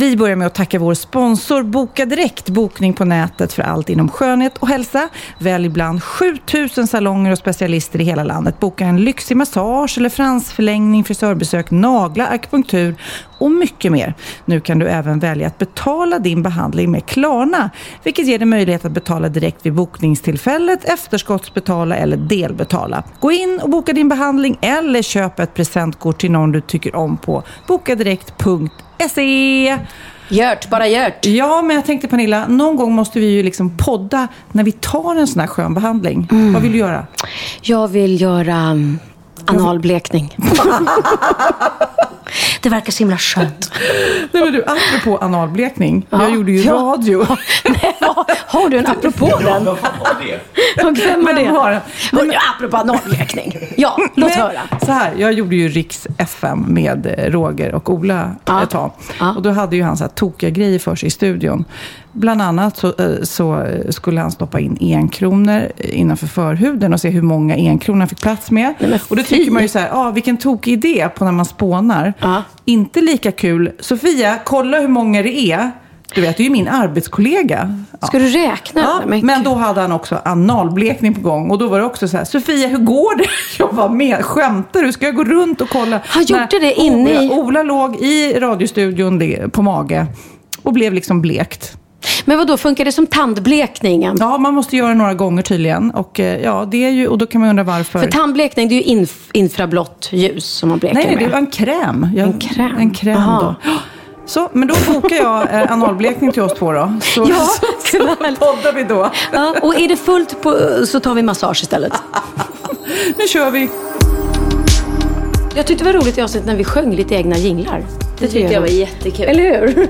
Vi börjar med att tacka vår sponsor Boka Direkt, bokning på nätet för allt inom skönhet och hälsa. Välj bland 7000 salonger och specialister i hela landet. Boka en lyxig massage eller fransförlängning, frisörbesök, naglar, akupunktur och mycket mer. Nu kan du även välja att betala din behandling med Klarna, vilket ger dig möjlighet att betala direkt vid bokningstillfället, efterskottsbetala eller delbetala. Gå in och boka din behandling eller köp ett presentkort till någon du tycker om på bokadirekt.se. Gjort, bara gjort. Ja, men jag tänkte Pernilla, någon gång måste vi ju liksom podda när vi tar en sån här skön behandling. Vad vill du göra? Jag vill göra um, analblekning. det verkar så himla skönt. Nej men du, apropå analblekning. Jag gjorde ju Ja. radio. Nej, har du en apropå den? Och vem har det? Vem har den? Hör du, apropå analblekning. Ja, låt Nej, höra. Så här, jag gjorde ju Riks FM med Roger och Ola Ja. ett tag. Ja. Och då hade ju han så här tokiga grejer för sig i studion. Bland annat så, eh, så eh, skulle han stoppa in enkronor innanför förhuden och se hur många enkronor han fick plats med. och då tycker man ju så här, ah, vilken tokig idé på när man spånar. Ja. Inte lika kul. Sofia, kolla hur många det är. Du vet, det är ju min arbetskollega. Ja. Ska du räkna? Ja, Men- då hade han också analblekning på gång. Och då var det också så här, Sofia hur går det? Jag var med, skämtar du? Ska jag gå runt och kolla? Han gjorde När det inne i- Ola, låg i radiostudion på mage och blev liksom blekt. Men vad då funkar det som tandblekningen? Ja, man måste göra några gånger tydligen. Och, eh, ja, det är ju, och då kan man undra varför. För tandblekning, det är ju inf infrablått ljus som man bleker nej, nej, det med. var en kräm. Jag, En kräm? En kräm Aha. då. Så, men då bokar jag eh, analblekning till oss två då. Så, Ja, så, så poddar vi då. Ja, och är det fullt på, så tar vi massage istället. Nu kör vi. Jag tyckte det var roligt i avsnittet när vi sjöng lite egna jinglar. Det tyckte jag var jättekul. Eller hur?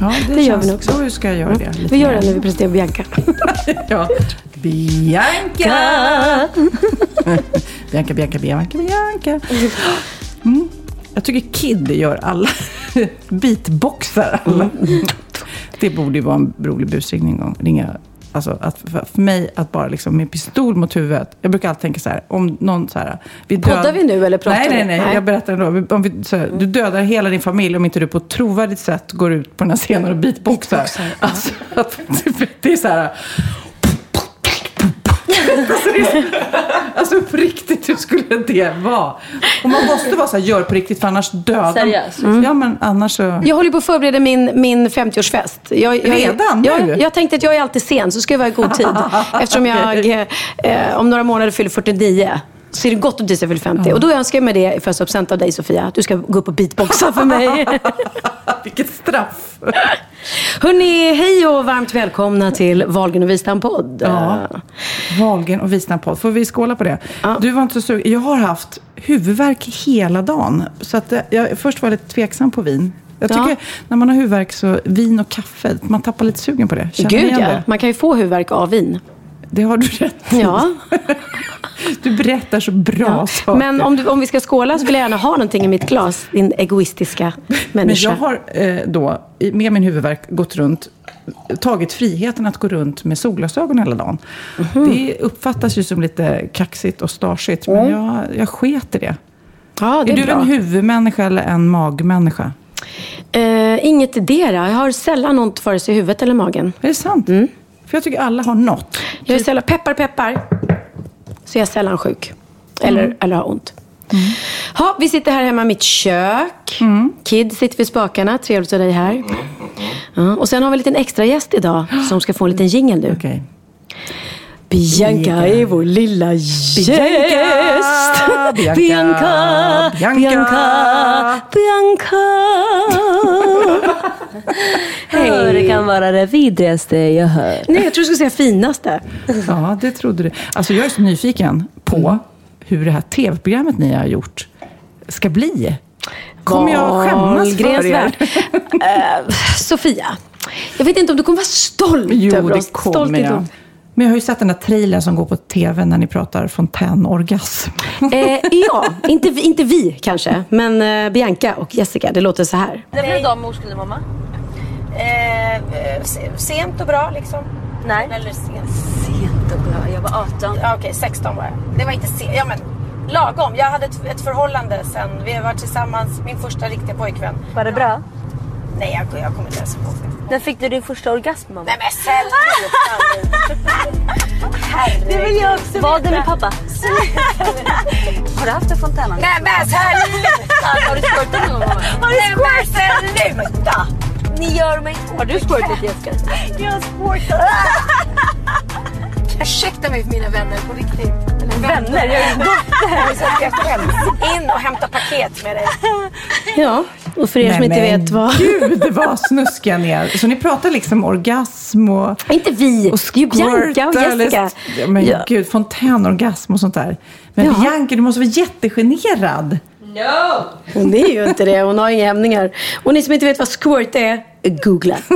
Ja, det, Det gör vi nog också. Då ska jag göra det. lite Vi gör det när vi presenterar Bianca. Ja. Bianca! Bianca, Bianca, Bianca, Bianca. Mm. Jag tycker Kid gör alla beatboxar. Alla. Det borde ju vara en rolig busringning. Ringa. Alltså att för, mig att bara liksom med pistol mot huvudet. Jag brukar alltid tänka så här. Om någon så här. Vi Poddar vi nu eller pratar nej, nej, nej, Nej. Jag berättar ändå. Om vi, så här, du dödar hela din familj om inte du på ett trovärdigt sätt går ut på den här scenen och beatboxar. Beatboxar. Alltså, att, det är så här. Alltså, det är- Alltså på riktigt, hur skulle det vara? Och man måste vara så här, gör på riktigt för annars dödar Seriöst? Ja, men annars så... Jag håller på att förbereda min, min 50-årsfest. Jag, jag, Redan? Jag, Nu? jag tänkte att jag är alltid sen, så ska jag vara i god tid. Eftersom jag eh, eh, om några månader fyller 49. Så är det gott om så jag fyller 50. Och då önskar jag mig det i födelsedagspresent av dig Sofia. Att du ska gå upp och beatboxa för mig. Vilket straff! Hörni, hej och varmt välkomna till Wahlgren och Wistam-podd. Ja. Wahlgren och Wistam podd. Får vi skåla på det? Ja. Du var inte så sugen. Jag har haft huvudvärk hela dagen. Så att eh, jag först var lite tveksam på vin. Jag Ja. tycker när man har huvudvärk så vin och kaffe, man tappar lite sugen på det. Känner Gud ja, det? man kan ju få huvudvärk av vin. Det har du rätt i. Ja. Du berättar så bra Ja. saker. Men om, du, om vi ska skåla så vill jag gärna ha någonting i mitt glas. Din egoistiska Men människa. jag har eh, då, med min huvudvärk, gått runt, tagit friheten att gå runt med solglasögon hela dagen. Mhm. Det uppfattas ju som lite kaxigt och stagigt, men jag, jag sket i det. ja, det är är, du bra. en huvudmänniska eller en magmänniska? Eh, inget idera. Jag har sällan ont vare sig i huvudet eller magen. Är det sant? Mm. För jag tycker alla har något. Jag är sällan, peppar peppar, så är jag sällan sjuk. Eller, eller har ont. Ha, vi sitter här hemma i mitt kök. Kid sitter vid spakarna. Trevligt att ha dig här. Ja, och sen har vi en liten extra gäst idag som ska få en liten jingel nu. Okej. Bianca är vår lilla gäst. Bianca, Bianca, Bianca, Bianca, Bianca. Det kan vara det vidrigaste jag hör. Nej, jag tror du skulle säga finaste. Ja, det trodde du. Alltså jag är så nyfiken på Mm. hur det här tv-programmet ni har gjort ska bli. Kommer jag skämmas för er? Eh, Sofia, jag vet inte om du kommer vara stolt Jo, över oss. det kommer Stolt jag. Men jag har ju sett den där trailern som går på tv när ni pratar fontänorgasm. Eh, ja, inte, vi- inte vi kanske, men eh, Bianca och Jessica. Det låter så här. När blev du av med oskuldsmamma? Eh, se- sent och bra liksom. Nej. Eller sent. Sent och bra. Jag var 18. Ja, Okej, 16 var jag. Det var inte sent. Ja, men lagom. Jag hade ett, ett förhållande sen. Vi har varit tillsammans. Min första riktiga pojkvän. Var det bra? Nej, jag, jag kommer inte ens ihåg det. När fick du din första orgasm mamma? Nej men sluta. Det vill jag också Var det med pappa? Har du haft en fontänare? Nej men sluta! Har du squirtat någon gång mamma? Har du Nej men sluta! Ni gör mig... Har du squirtat Jessica? Jag har squirtat. Ursäkta mig för mina vänner på riktigt. Eller Vänner? Jag är dotter. In och hämta paket med dig. Ja, och för er som inte vet vad... Gud vad snuskiga ni är. Så ni pratar liksom orgasm och... Inte vi, och det är ju Bianca och eller- Jessica. Ja, men Ja. gud, fontänorgasm och sånt där. Men Ja. Bianca, du måste vara jättegenerad. Hon är ju inte det, hon har inga hämningar. Och ni som inte vet vad squirt är, googla.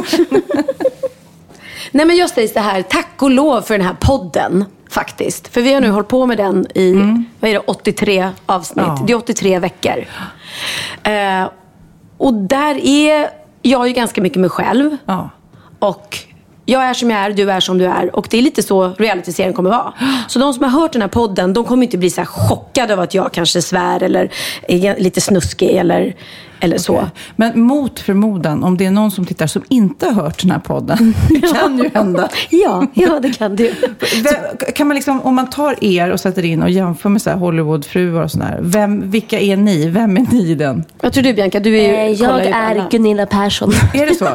Nej men jag säger så här, tack och lov för den här podden. Faktiskt. För vi har nu hållit på med den i vad är det, 83 avsnitt. Ja. Det är 83 veckor. Eh, och där är jag ju ganska mycket mig själv. Ja. Och jag är som jag är, du är som du är. Och det är lite så realityserien kommer vara. Så de som har hört den här podden, de kommer inte bli så chockade av att jag kanske svär eller är lite snuskig eller, eller så. Men mot förmodan, om det är någon som tittar som inte har hört den här podden, det kan ju hända. Ja, ja det kan du. Vem, kan man liksom, om man tar er och sätter in och jämför med så här Hollywoodfruar och sådär, vem, vilka är ni? Vem är ni i den? Vad tror du Bianca? Du är ju, Eh, Jag ju på alla. är Gunilla Persson. Är det så?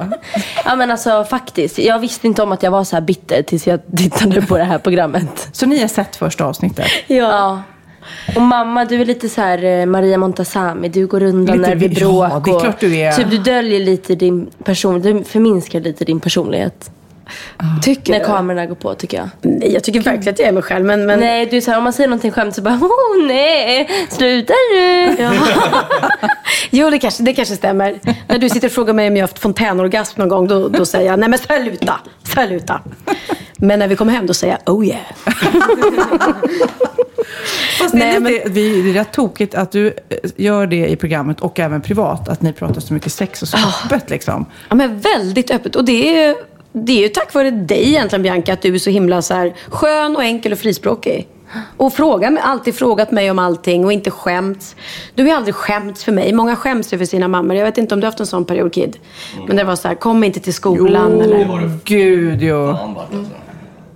ja men alltså faktiskt. Jag visste inte om att jag var så här bitter tills jag tittade på det här programmet. Så ni har sett första avsnittet? Ja. Och mamma, du är lite så här eh, Maria Montazami. Du går undan Lite när vi- ja, bråk. det är klart du är. Typ, du döljer lite din person. Du förminskar lite din personlighet. Tycker När du? kamerorna går på tycker jag. Nej, jag tycker verkligen att jag är mig själv. Men, men... Nej, du är så här, om man säger någonting skämt så bara oh nej, sluta nu. Ja. jo, det kanske, det kanske stämmer. När du sitter och frågar mig om jag har haft fontänorgasm någon gång, då, då säger jag nej men sluta, sluta. Men när vi kommer hem, då säger jag oh yeah. Fast det Nej, är, lite, vi, det är rätt tokigt att du eh, gör det i programmet och även privat, att ni pratar så mycket sex och så öppet liksom. Ja, men väldigt öppet. Och det är, det är ju tack vare dig egentligen Bianca, att du är så himla så här, skön och enkel och frispråkig. Och fråga, alltid frågat mig om allting och inte skämts. Du har aldrig skämts för mig. Många skäms ju för sina mammor. Jag vet inte om du har haft en sån period Kid. Men det var så här, kom inte till skolan. Eller... Gud, jo.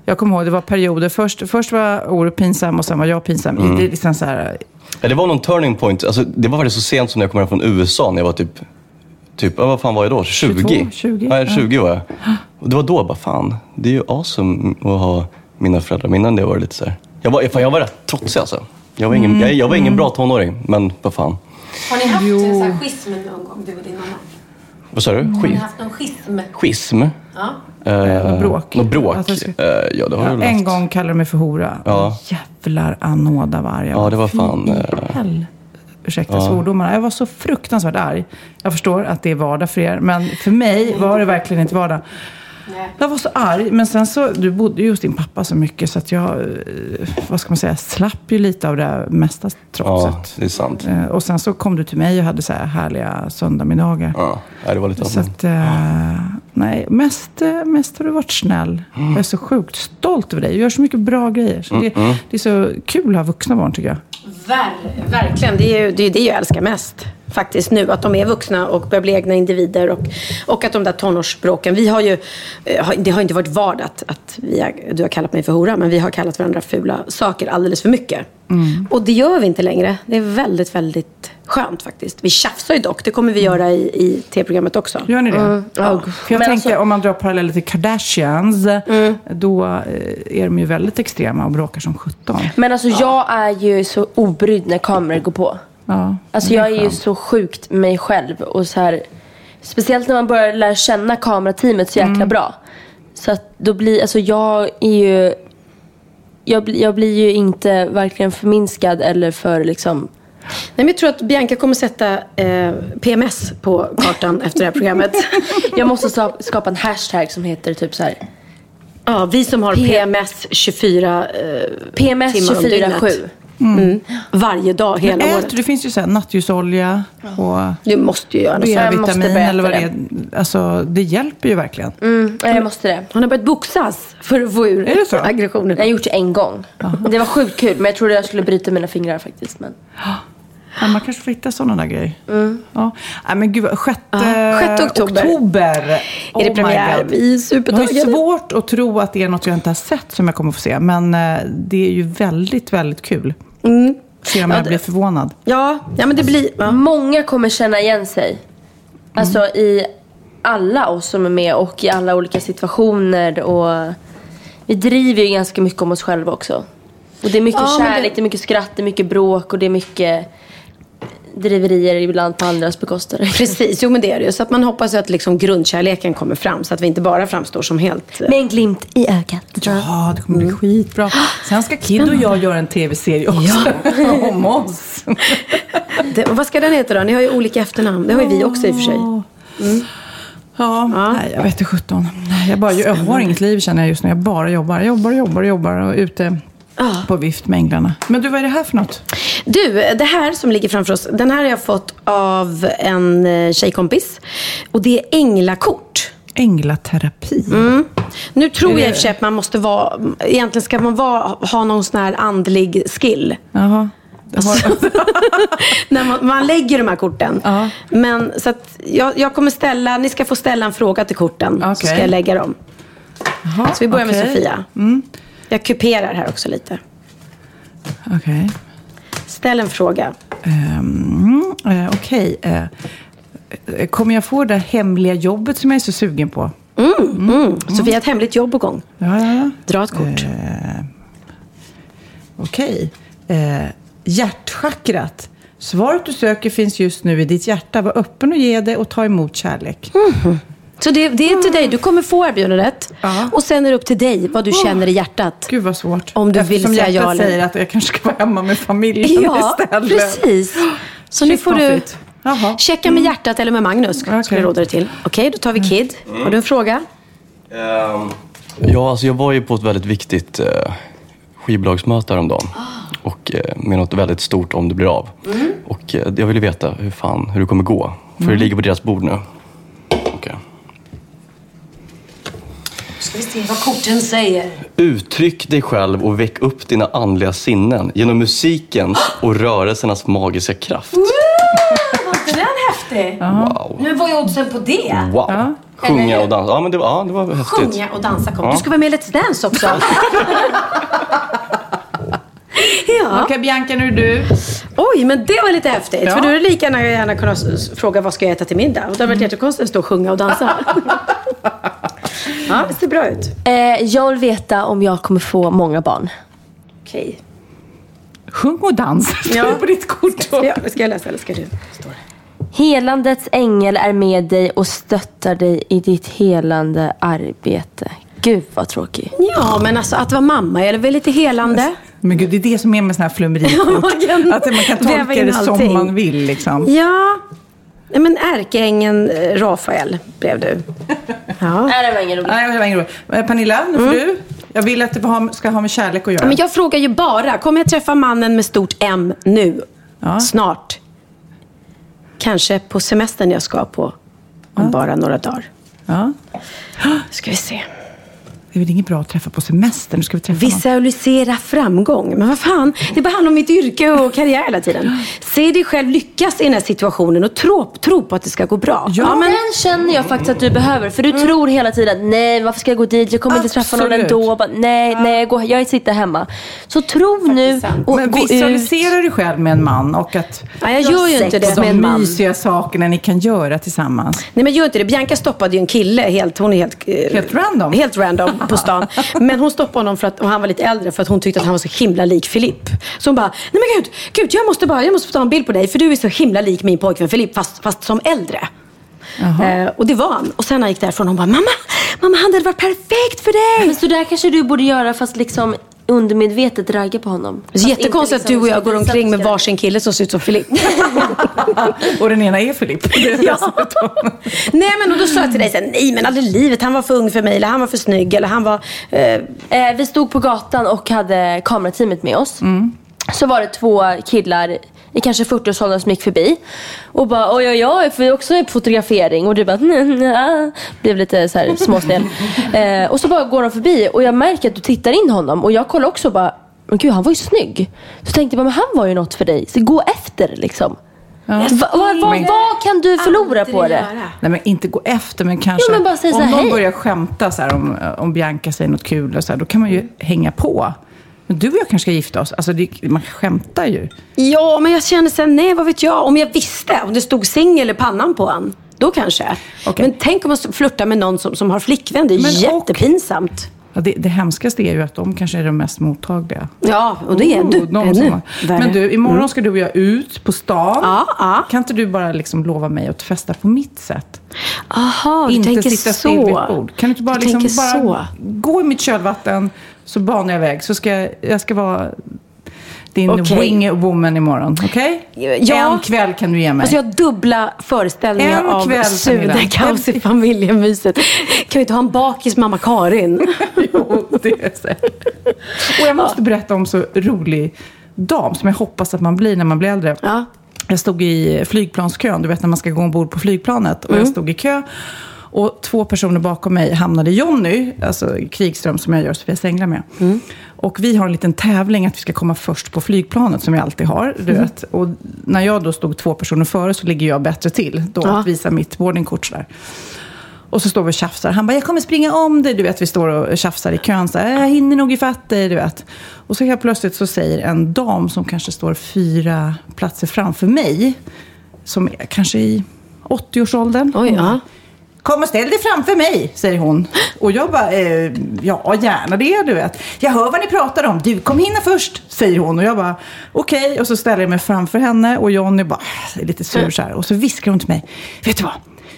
Jag kommer ihåg, det var perioder. Först, först var Orup pinsam och sen var jag pinsam. Det är liksom så här, Ja, det var någon turning point. Alltså, det var faktiskt så sent som när jag kom hem från USA när jag var typ, typ ja, vad fan var jag då? 20? 22, 20, ja, 20 var jag. Och det var då jag bara, fan, det är ju awesome att ha mina föräldrar. Men innan det var det lite så här. Jag var, fan, jag var rätt trotsig alltså. Jag var ingen, jag, jag var ingen bra tonåring, men vad fan. Har ni haft en sån här schism någon gång, du och din mamma? Vad sa du? Har ni haft någon schism? schism? Ja. Eh, något bråk. Något bråk? Jag ska- Eh, ja, det har jag ja, en gång kallade de mig för hora. Ja. Jävlar anåda varg. Ja, det var fan, eh, Ursäkta svordomarna. Jag var så fruktansvärt arg. Jag förstår att det är vardag för er, men för mig var det verkligen inte vardag. Jag var så arg, men sen så, du bodde ju hos din pappa så mycket så att jag, eh, vad ska man säga, slapp ju lite av det mesta Ja, trotset. det är sant. Eh, Och sen så kom du till mig och hade så här härliga söndagsmiddagar. Ja, nej, det var lite Så av att, eh, nej, mest, mest har du varit snäll. Jag är så sjukt stolt över dig. Du gör så mycket bra grejer. Så det, det är så kul att ha vuxna barn tycker jag. Ver, verkligen, det är ju det, är det jag älskar mest. Faktiskt nu. Att de är vuxna och börjar bli egna individer. Och, och att de där tonårsbråken. Vi har ju, eh, det har inte varit vardag att, att vi har, du har kallat mig för hora. Men vi har kallat varandra fula saker alldeles för mycket. Mm. Och det gör vi inte längre. Det är väldigt, väldigt skönt faktiskt. Vi tjafsar ju dock. Det kommer vi göra i, i tv-programmet också. Gör ni det? Mm. Ja. För jag Men tänker alltså- om man drar paralleller till Kardashians, Mm. då eh, är de ju väldigt extrema och bråkar som 17. Men alltså jag är ju så obrydd när kameror går på. Ja, Alltså jag är ju så sjukt mig själv och så här. Speciellt när man börjar lära känna kamerateamet så jäkla Mm. bra. Så att då blir, alltså jag är ju jag, blir- jag blir ju inte verkligen förminskad eller för liksom Nej, men jag tror att Bianca kommer sätta eh, PMS på kartan efter det här programmet. Jag måste skapa en hashtag som heter typ så här Ja, vi som har P- PMS 24 eh, PMS timmar om 24-7. Dygnet. Mm. Varje dag, hela Men året. äter, det finns ju så här nattljusolja och Du måste ju göra något. jag måste B-vitamin börja eller vad det äta är. Alltså, det hjälper ju verkligen. Mm, ja, jag måste det. Hon har börjat boxas för att få ur Är det så? aggressionen. Jag har gjort det en gång. Det var sjukt kul men jag trodde jag skulle bryta mina fingrar faktiskt. Men... Ja, man kanske får hitta sådana där grejer. Ja. Nej, men gud, vad- sjätte, Ja, sjätte oktober. oktober. Är det Oh my premiär? God. Vi är Jag har ju supertaggade. svårt att tro att det är något jag inte har sett som jag kommer få se. Men eh, det är ju väldigt, väldigt kul. Se om jag blir förvånad. Ja, ja, men det blir... Ja. Många kommer känna igen sig. Alltså i alla oss som är med och i alla olika situationer. Och vi driver ju ganska mycket om oss själva också. Och det är mycket Ja, kärlek, det- det... är mycket skratt, det är mycket bråk och det är mycket driverier ibland på andras bekostnad. Precis, jo men det är det ju. Så att man hoppas att liksom grundkärleken kommer fram. Så att vi inte bara framstår som helt... eh, Med en glimt i ögat. Ja, det kommer bli skitbra. Sen ska Kid och jag göra en tv-serie också. om oss. Det, vad ska den heta då? Ni har ju olika efternamn. Det har ju vi också i och för sig. Ja, nej, jag vet inte sjutton. Nej, Jag, bara, jag har inget liv känner jag just nu. Jag bara jobbar, jobbar, jobbar, jobbar och är ute på vift med änglarna. Men du, vad är det här för något? Du, det här som ligger framför oss, den här har jag fått av en eh, tjejkompis. Och det är änglakort. Änglaterapi. Nu tror jag i och för sig att man måste vara, egentligen ska man vara, ha någon sån här andlig skill. Jaha. Har, När man, man lägger de här korten. Ja. Men så jag, jag kommer ställa, ni ska få ställa en fråga till korten. Så Okej. ska jag lägga dem. Jaha, Så vi börjar med okej. Sofia. Jag kuperar här också lite. Okej. Ställ en fråga. Ehm, eh, Okej. eh, eh, kommer jag få det hemliga jobbet som jag är så sugen på? Mm. Sofia har ett hemligt jobb på gång. Ja, ja, ja. Dra ett kort. Okej. Eh, hjärtchakrat. Svaret du söker finns just nu i ditt hjärta. Var öppen och ge det och ta emot kärlek. Så det, det är till dig. Du kommer få erbjudandet. Ja. Och sen är det upp till dig vad du känner i hjärtat. Gud vad svårt. Om du vill Eftersom säga hjärtat ja eller- säger att jag kanske ska vara hemma med familjen Ja, istället. precis. Så nu Shit, får vad du. Jaha. checka med hjärtat eller med Magnus. Skulle Okej. jag råda dig till. Okej, då tar vi Kid. Har du en fråga? Ehm, ja, alltså jag var ju på ett väldigt viktigt eh, skivbolagsmöte häromdagen. Och eh, med något väldigt stort om det blir av. Och eh, jag ville veta hur fan, hur det kommer gå. För det ligger på deras bord nu. Okej. Ska vi se vad korten säger. Uttryck dig själv och väck upp dina andliga sinnen genom musikens och rörelsernas magiska kraft. Var inte den häftig? Wow. Nu var ju oddsen på det. Wow. Sjunga och dansa. Ja, men det var, ja, det var häftigt. Sjunga och dansa kom. Ja. Du ska vara med i Let's Dance också. ja. Okej, Bianca, nu är du. Oj, men det var lite häftigt. Ja. För du hade lika gärna, gärna kunnat fråga vad ska jag äta till middag? Och det hade varit jättekonstigt att stå och sjunga och dansa. ja, det ser bra ut. Eh, jag vill veta om jag kommer få många barn. Okej. Sjung och dans. Ja. på ditt kort. Ska, jag, ska jag läsa eller ska du? Står. Helandets ängel är med dig och stöttar dig i ditt helande arbete. Gud vad tråkig. Ja, men alltså att vara mamma är väl lite helande? Men gud, det är det som är med såna här flummerikort. att man kan tolka det som man vill. Liksom. Ja. Nej, men ärkeängeln eh, Rafael blev du. Ja. Nej, det var ingen rolig. Nej, det var ingen rolig. Eh, Pernilla, nu får du. Jag vill att det ska ha med kärlek att göra. Men jag frågar ju bara, kommer jag träffa mannen med stort M nu? Ja. Snart? Kanske på semestern jag ska på om bara några dagar. Ja. Ska vi se. Det är väl inget bra att träffa på semestern? Nu ska vi träffa någon. Visualisera framgång. Men vad fan, det bara handlar om mitt yrke och karriär hela tiden. Se dig själv lyckas i den här situationen och tro, tro på att det ska gå bra. Ja, men... Den känner jag faktiskt att du behöver. För du tror hela tiden att nej, varför ska jag gå dit? Jag kommer inte träffa någon Absolut. ändå. Bara, nej, nej, gå, jag sitter hemma. Så tro nu och Men gå ut. visualisera dig själv med en man och att Ja, jag gör ju inte det de med en man. mysiga sakerna ni kan göra tillsammans. Nej men gör inte det. Bianca stoppade ju en kille, helt, hon är helt... eh, Helt random. Helt random på stan. Men hon stoppade honom för att och han var lite äldre för att hon tyckte att han var så himla lik Filip. Så hon bara, nej men gud, gud jag måste bara, jag måste få ta en bild på dig för du är så himla lik min pojkvän Filip fast, fast som äldre. Eh, och det var han. Och sen när han gick därifrån hon bara, mamma, mamma han hade varit perfekt för dig. Men så där kanske du borde göra fast liksom undermedvetet ragga på honom. Det är jättekonstigt inte att du och jag liksom går visa omkring med varsin kille som ser ut som Filip. och den ena är Filip. Dessutom. nej men och då sa jag till dig så här, nej men aldrig i livet, han var för ung för mig eller han var för snygg eller han var... Eh, Eh, vi stod på gatan och hade kamerateamet med oss. Mm. Så var det två killar i kanske 40-årsåldern som gick förbi. Och bara oj oj oj, för också är fotografering. Och du bara nej, nej. Blev lite så här småsnäll. eh, och så bara går de förbi och jag märker att du tittar in honom. Och jag kollar också och bara, men gud han var ju snygg. Så tänkte jag bara, men han var ju något för dig. Så gå efter liksom. Va, va, va, Men- vad kan du förlora på det? Nej men inte gå efter men kanske Jo, men bara säg så om här, någon hej. börjar skämta så här, om, om Bianca säger något kul och så här, då kan man ju hänga på. Men du och jag kanske ska gifta oss. Alltså det, man skämtar ju. Ja, men jag känner sen, nej vad vet jag. Om jag visste, om det stod singel i pannan på han. Då kanske. Okej. Men tänk om man flörtar med någon som, som har flickvän. Det är Men och- jättepinsamt. Ja, det, det hemskaste är ju att de kanske är de mest mottagliga. Ja, och det är Oh, du. de ännu värre. Men du, imorgon ska du och jag ut på stan. Ja, ja. Kan inte du bara liksom lova mig att festa på mitt sätt? Aha, du inte tänker sitta så. still vid ett bord. Kan du inte bara, Du liksom, bara så. gå i mitt kölvatten så banar jag iväg. Så ska jag, jag ska vara din Okej. wing woman imorgon. Okej? Ja. En kväll kan du ge mig. Alltså jag har dubbla föreställningar En av. Sudekaos i familjemyset. Kan vi inte ha en bakis mamma Karin? jo, det är säkert. Och jag måste berätta om så rolig dam som jag hoppas att man blir när man blir äldre. Ja. Jag stod i flygplanskön, du vet när man ska gå ombord på flygplanet. Och Mm. jag stod i kö. Och två personer bakom mig hamnade Jonny, alltså Krigström som jag gör Sofia Sängla med. Mm. Och vi har en liten tävling att vi ska komma först på flygplanet som vi alltid har. Du Mm. vet. Och när jag då stod två personer före så ligger jag bättre till. Då Ja. att visa mitt boardingkort sådär. Och så står vi och tjafsar. Han bara, jag kommer springa om dig. Du vet, vi står och tjafsar i kön. Så här, jag hinner nog ifatt dig, du vet. Och så helt plötsligt så säger en dam som kanske står fyra platser framför mig, som är kanske i 80-årsåldern. Oj, ja. Kom och ställ dig framför mig, säger hon. Och jag bara, eh, ja gärna det du vet. Jag hör vad ni pratar om. Du, kom hinna först, säger hon. Och jag bara, okej. Och så ställer jag mig framför henne och Johnny bara, är lite sur så här. Och så viskar hon till mig, vet du vad?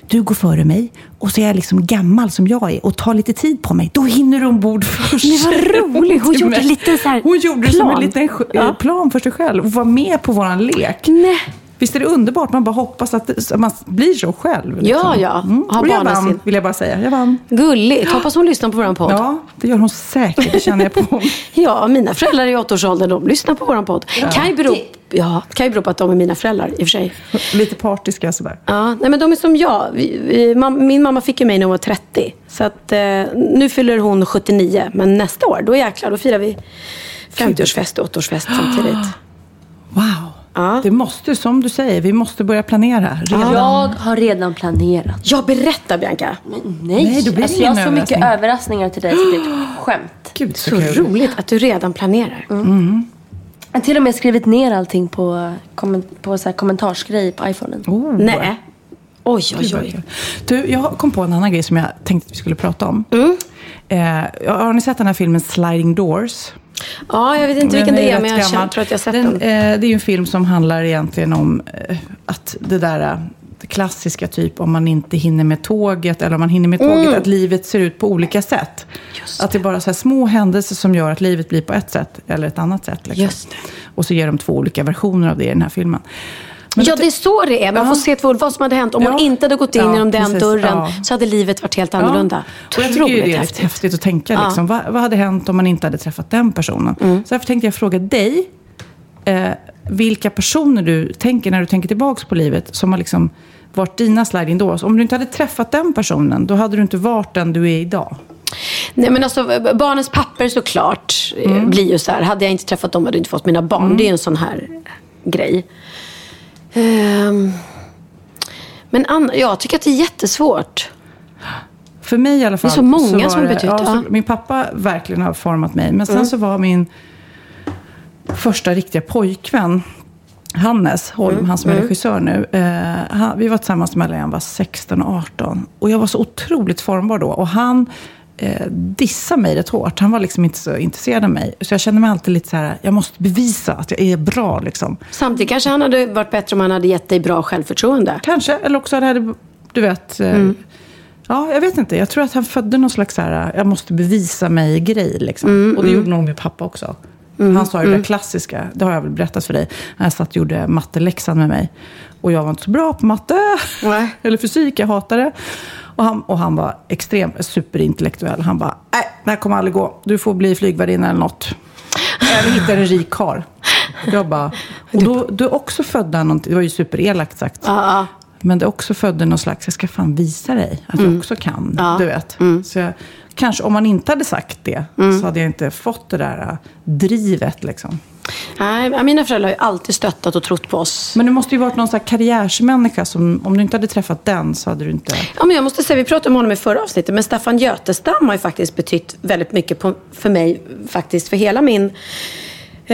Du går före mig och så är jag liksom gammal som jag är och tar lite tid på mig. Då hinner du ombord först. Men vad roligt. Hon gjorde liten så här Hon gjorde det som en plan. liten Ja. plan för sig själv och var med på våran lek. Nej. Visst är det underbart? Man bara hoppas att det- att man blir så själv. Ja, ja. Mm. Ha jag vann, sin. vill jag bara säga. Jag vann. Gulligt. Hoppas hon lyssnar på vår podd. Ja, det gör hon säkert. Det känner jag på. Ja, mina föräldrar i åttaårsåldern, de lyssnar på vår podd. Kan, ju bero, ja, kan ju bero på att de är mina föräldrar i och för sig. Lite partiska sådär. Ja, nej men de är som jag. Min mamma fick ju mig när hon var 30. Så att, eh, nu fyller hon 79. Men nästa år, då jäklar, då firar vi 50-årsfest och 8-årsfest samtidigt. Wow. Ja. Det måste, som du säger, vi måste börja planera. Redan. Jag har redan planerat. Ja, berätta Bianca. Nej, Nej, då blir det alltså, jag har så mycket överraskning. överraskningar till dig så det är ett skämt. Gud, så, Så roligt att du redan planerar. Jag har till och med skrivit ner allting på, på så här kommentarsgrej på iPhonen. Oh. Nej. Oj, oj, oj. Du, jag kom på en annan grej som jag tänkte att vi skulle prata om. Mm. Eh, har ni sett den här filmen Sliding Doors? Ja, jag vet inte vilken det är, men jag gammal. tror att jag har sett den. den. Eh, det är ju en film som handlar egentligen om eh, att det där eh, det klassiska typ om man inte hinner med tåget eller om man hinner med tåget, Mm. att livet ser ut på olika sätt. att det är bara så små händelser som gör att livet blir på ett sätt eller ett annat sätt. Liksom. Det. Och så ger de två olika versioner av det i den här filmen. Men ja, det är så det är. Man Ja. får se två, vad som hade hänt. Om Ja. hon inte hade gått in Ja, genom den precis. dörren så hade livet varit helt annorlunda. Och jag tycker ju det är häftigt. häftigt. att tänka. Liksom, vad, vad hade hänt om man inte hade träffat den personen? Mm. Så därför tänkte jag fråga dig. Eh, vilka personer du tänker när du tänker tillbaka på livet som har liksom varit dina sliding doors. Om du inte hade träffat den personen, då hade du inte varit den du är idag. Nej men alltså barnens papper såklart eh, blir ju så här. Hade jag inte träffat dem hade jag inte fått mina barn. Det är en sån här grej. Ehm, men jag tycker att det är jättesvårt. För mig i alla fall. Det är så många var som det- betytt, Ja, så. Min pappa verkligen har format mig. Men sen Mm. så var min första riktiga pojkvän Hannes Holm, Mm. han som är regissör nu. Eh, han, vi var tillsammans mellan jag var 16 och 18. Och jag var så otroligt formbar då. Och han eh, dissade mig rätt hårt. Han var liksom inte så intresserad av mig. Så jag kände mig alltid lite så här, jag måste bevisa att jag är bra liksom. Samtidigt kanske han hade varit bättre om han hade gett dig bra självförtroende. Kanske, eller också hade du vet. eh, Mm. Ja, jag vet inte. Jag tror att han födde någon slags så här, jag måste bevisa mig-grej. Liksom. Mm, och det gjorde nog min pappa också. Han sa ju det klassiska, det har jag väl berättat för dig. När jag satt och gjorde matteläxan med mig. Och jag var inte så bra på matte. Eller fysik, jag hatade det. Och han, och han var extremt superintellektuell. Han bara, nej, det här kommer aldrig gå. Du får bli flygvärdinna eller något. Eller hitta en rik karl. Jag bara, och då, du är också födda någonting, det var ju superelakt sagt. Ja, Men det också födde någon slags, jag ska fan visa dig att jag också kan. Ja. Du vet. Så jag, kanske om man inte hade sagt det så hade jag inte fått det där äh, drivet. Liksom. Nej, mina föräldrar har ju alltid stöttat och trott på oss. Men det måste ju varit någon slags karriärsmänniska som, om du inte hade träffat den så hade du inte... Ja, men jag måste säga, vi pratade om honom i förra avsnittet, men Staffan Götestam har ju faktiskt betytt väldigt mycket på, för mig. faktiskt. För hela min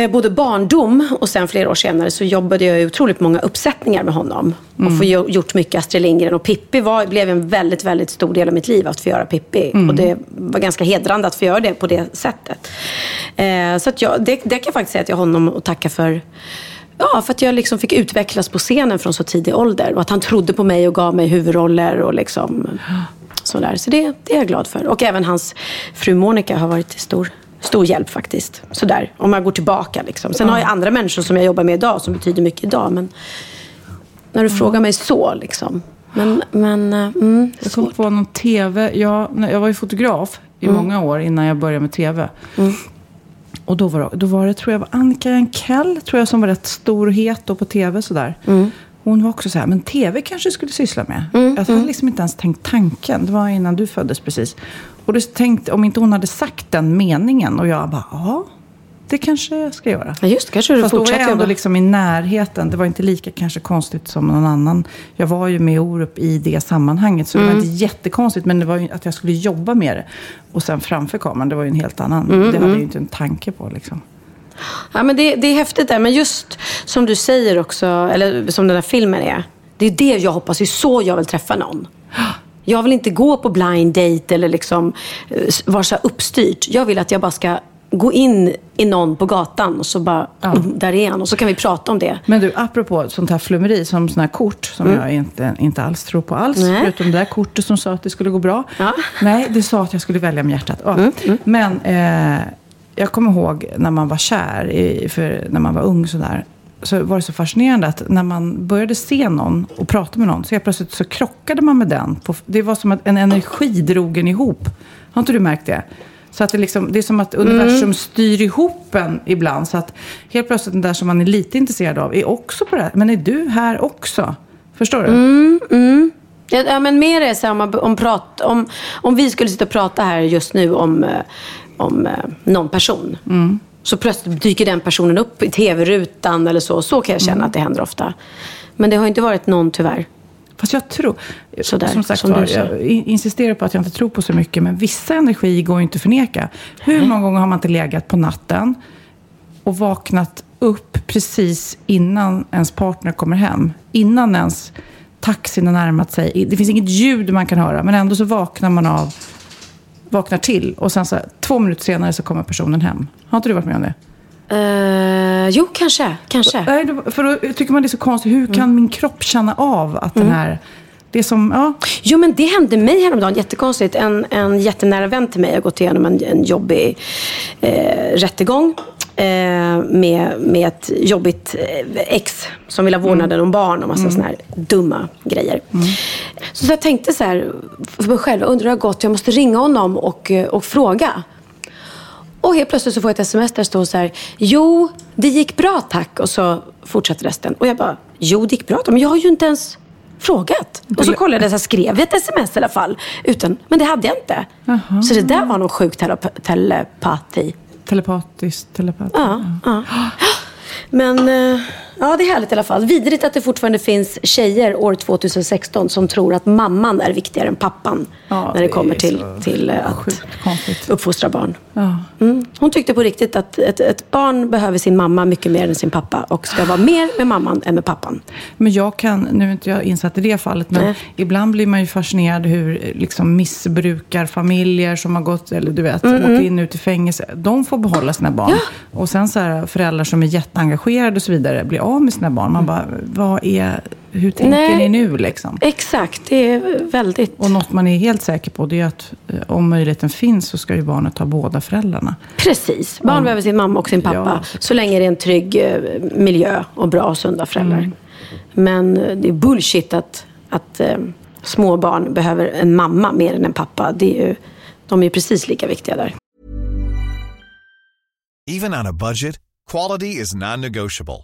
både barndom och sen flera år senare så jobbade jag i otroligt många uppsättningar med honom. Och få gjo- gjort mycket Astrid Lindgren. Och Pippi var, blev en väldigt, väldigt stor del av mitt liv att få göra Pippi. Och det var ganska hedrande att få göra det på det sättet. Eh, så att jag, det, det kan jag faktiskt säga har honom att tacka för. Ja, för att jag liksom fick utvecklas på scenen från så tidig ålder. Och att han trodde på mig och gav mig huvudroller och liksom sådär. Så det, det är jag glad för. Och även hans fru Monica har varit till stor, stor hjälp faktiskt. Sådär, om jag går tillbaka liksom. Sen har jag andra människor som jag jobbar med idag som betyder mycket idag. Men när du frågar mig så liksom. Men, men eh, mm, Jag kom på någon tv. Jag, jag var ju fotograf i många år innan jag började med tv. Och då var, det, då var det, tror jag, var Annika Jankell, tror jag, som var rätt stor och het då på tv. Sådär. Hon var också så här, men tv kanske skulle syssla med. Jag hade liksom inte ens tänkt tanken. Det var innan du föddes precis. Och då tänkte om inte hon hade sagt den meningen. Och jag bara, ja, det kanske jag ska göra. Ja, just det, kanske du Fast då var jag ändå jobba. liksom i närheten. Det var inte lika kanske konstigt som någon annan. Jag var ju med Orup i det sammanhanget. Så det Mm. var inte jättekonstigt. Men det var ju att jag skulle jobba med det. Och sen framför kameran, det var ju en helt annan. Mm, Det hade jag ju inte en tanke på liksom. Ja, men det, det är häftigt där. Men just som du säger också, eller som den här filmen är. Det är det jag hoppas, det är så jag vill träffa någon. Jag vill inte gå på blind date eller liksom eh, vara så uppstyrt. Jag vill att jag bara ska gå in i någon på gatan och så bara, mm, där är han. Och så kan vi prata om det. Men du, apropå sånt här flummeri, som såna här kort som jag inte, inte alls tror på alls. Mm. Nej. Förutom det där kortet som sa att det skulle gå bra. Ja. Nej, det sa att jag skulle välja med hjärtat. Ja. Men eh, jag kommer ihåg när man var kär, i, för när man var ung sådär. Så var det så fascinerande att när man började se någon och prata med någon så helt plötsligt så krockade man med den. På, det var som att en energi drog en ihop. Har inte du märkt det? Så att det, liksom, det är som att universum styr ihop en ibland. Så att helt plötsligt den där som man är lite intresserad av är också på det här. Men är du här också? Förstår du? Ja, ja, men mer är så här, om, man- om, prat, om, om vi skulle sitta och prata här just nu om, eh, om eh, någon person. Så plötsligt dyker den personen upp i tv-rutan eller så. Så kan jag känna att det händer ofta. Men det har inte varit någon tyvärr. Fast jag tror, Sådär, som sagt som var, jag in- insisterar på att jag inte tror på så mycket, men vissa energier går inte att förneka. Hur många gånger har man inte legat på natten och vaknat upp precis innan ens partner kommer hem? Innan ens taxin har närmat sig. Det finns inget ljud man kan höra, men ändå så vaknar man av, vaknar till och sen så två minuter senare så kommer personen hem. Har inte du varit med om det? Eh, jo, kanske. kanske. Nej, för då tycker man det är så konstigt. Hur kan min kropp känna av att den här... Det som, ja, Jo, men det hände mig häromdagen. Jättekonstigt. En, en jättenära vän till mig har gått igenom en, en jobbig eh, rättegång. Eh, med, med ett jobbigt eh, ex som vill ha vårdnaden om barn och massa mm. såna här dumma grejer. Så, så jag tänkte så här för mig själv, undrar hur det har gått. Jag måste ringa honom och, eh, och fråga. Och helt plötsligt så får jag ett sms där det står så här. Jo, det gick bra tack. Och så fortsätter resten. Och jag bara, jo det gick bra. Men jag har ju inte ens frågat. Och så kollade jag, så här, skrev jag ett sms i alla fall. Utan, men det hade jag inte. Så det där var nog sjuk telep- telepati. Telepatiskt, telepat. Ja, ja. Men eh, ja, det är härligt i alla fall. Vidrigt att det fortfarande finns tjejer år 2016 som tror att mamman är viktigare än pappan. Ja, när det det kommer till, till att uppfostra barn. Ja. Mm. Hon tyckte på riktigt att ett, ett barn behöver sin mamma mycket mer än sin pappa och ska vara mer med mamman än med pappan. Men jag kan, nu är inte jag insatt i det fallet, men Nej. ibland blir man ju fascinerad hur liksom missbrukarfamiljer som har gått, eller du vet, Mm, åkt in ut i fängelse, de får behålla sina barn. Och sen så här, föräldrar som är jätteengagerade och så vidare blir av med sina barn. Man bara, vad är, hur tänker Nej. ni nu liksom? Exakt, det är väldigt... Och något man är helt säker på det är att eh, om möjligheten finns så ska ju barnet ha båda föräldrarna. Precis. Barn behöver sin mamma och sin pappa. Ja. Så länge det är en trygg eh, miljö och bra och sunda föräldrar. Mm. Men eh, det är bullshit att, att små barn behöver en mamma mer än en pappa. Det är ju, de är ju precis lika viktiga där. Even on a budget, quality is non-negotiable.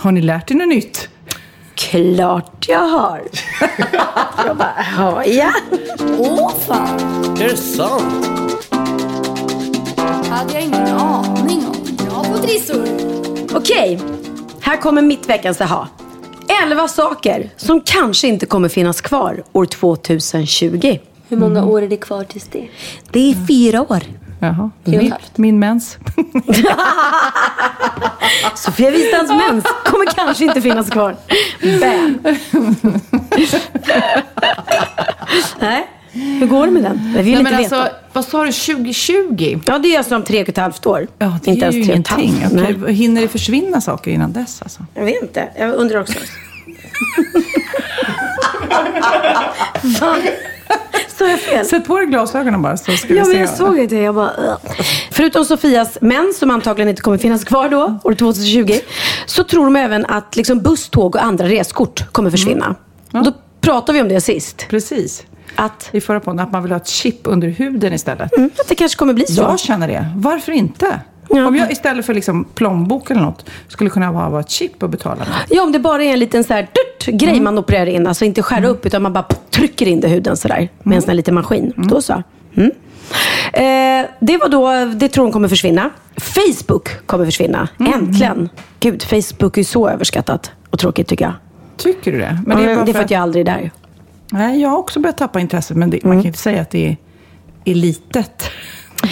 Har ni lärt er något nytt? Klart jag har. jag bara, ja, ja. Åh fan, Är det sant? hade jag ingen aning om. Bra på trissor. Okej, här kommer mitt veckans aha. 11 saker som kanske inte kommer finnas kvar år 2020. Hur många år är det kvar tills det? Det är fyra år. Jaha, min, min mens. Sofia Wistams mens kommer kanske inte finnas kvar. Bam! Nej, hur går det med den? Jag vill Nej, inte veta. alltså, vad sa du, 2020? Ja, det är alltså om tre och ett halvt år. Ja, det inte är ens ju ingenting. Okej, hinner det försvinna saker innan dess? Alltså? Jag vet inte. Jag undrar också. Sa jag fel? Sätt på dig glasögonen bara så ska Ja, vi men se. jag såg inte det. Jag bara, "Ugh." Förutom Sofias män, som antagligen inte kommer finnas kvar då, år 2020, så tror de även att liksom buss, tåg och andra reskort kommer försvinna. Och Då pratade vi om det sist. Precis. Att, I förra podden, att man vill ha ett chip under huden istället. mm, att det kanske kommer bli så. Jag känner det. Varför inte? Ja. Om jag istället för liksom plånbok eller något skulle kunna ha bara ett chip och betala med. Ja, om det bara är en liten så här, dutt, grej man opererar in. Alltså inte skära upp, utan man bara trycker in det i huden sådär. Med en sån här liten maskin. Då så. Mm. Eh, det var då, det tror hon kommer försvinna. Facebook kommer försvinna. Äntligen. Gud, Facebook är så överskattat. Och tråkigt tycker jag. Tycker du det? Men det, är, bara det är för att jag aldrig är där. Nej, jag har också börjat tappa intresset. Men det, man Mm. kan inte säga att det är, är litet.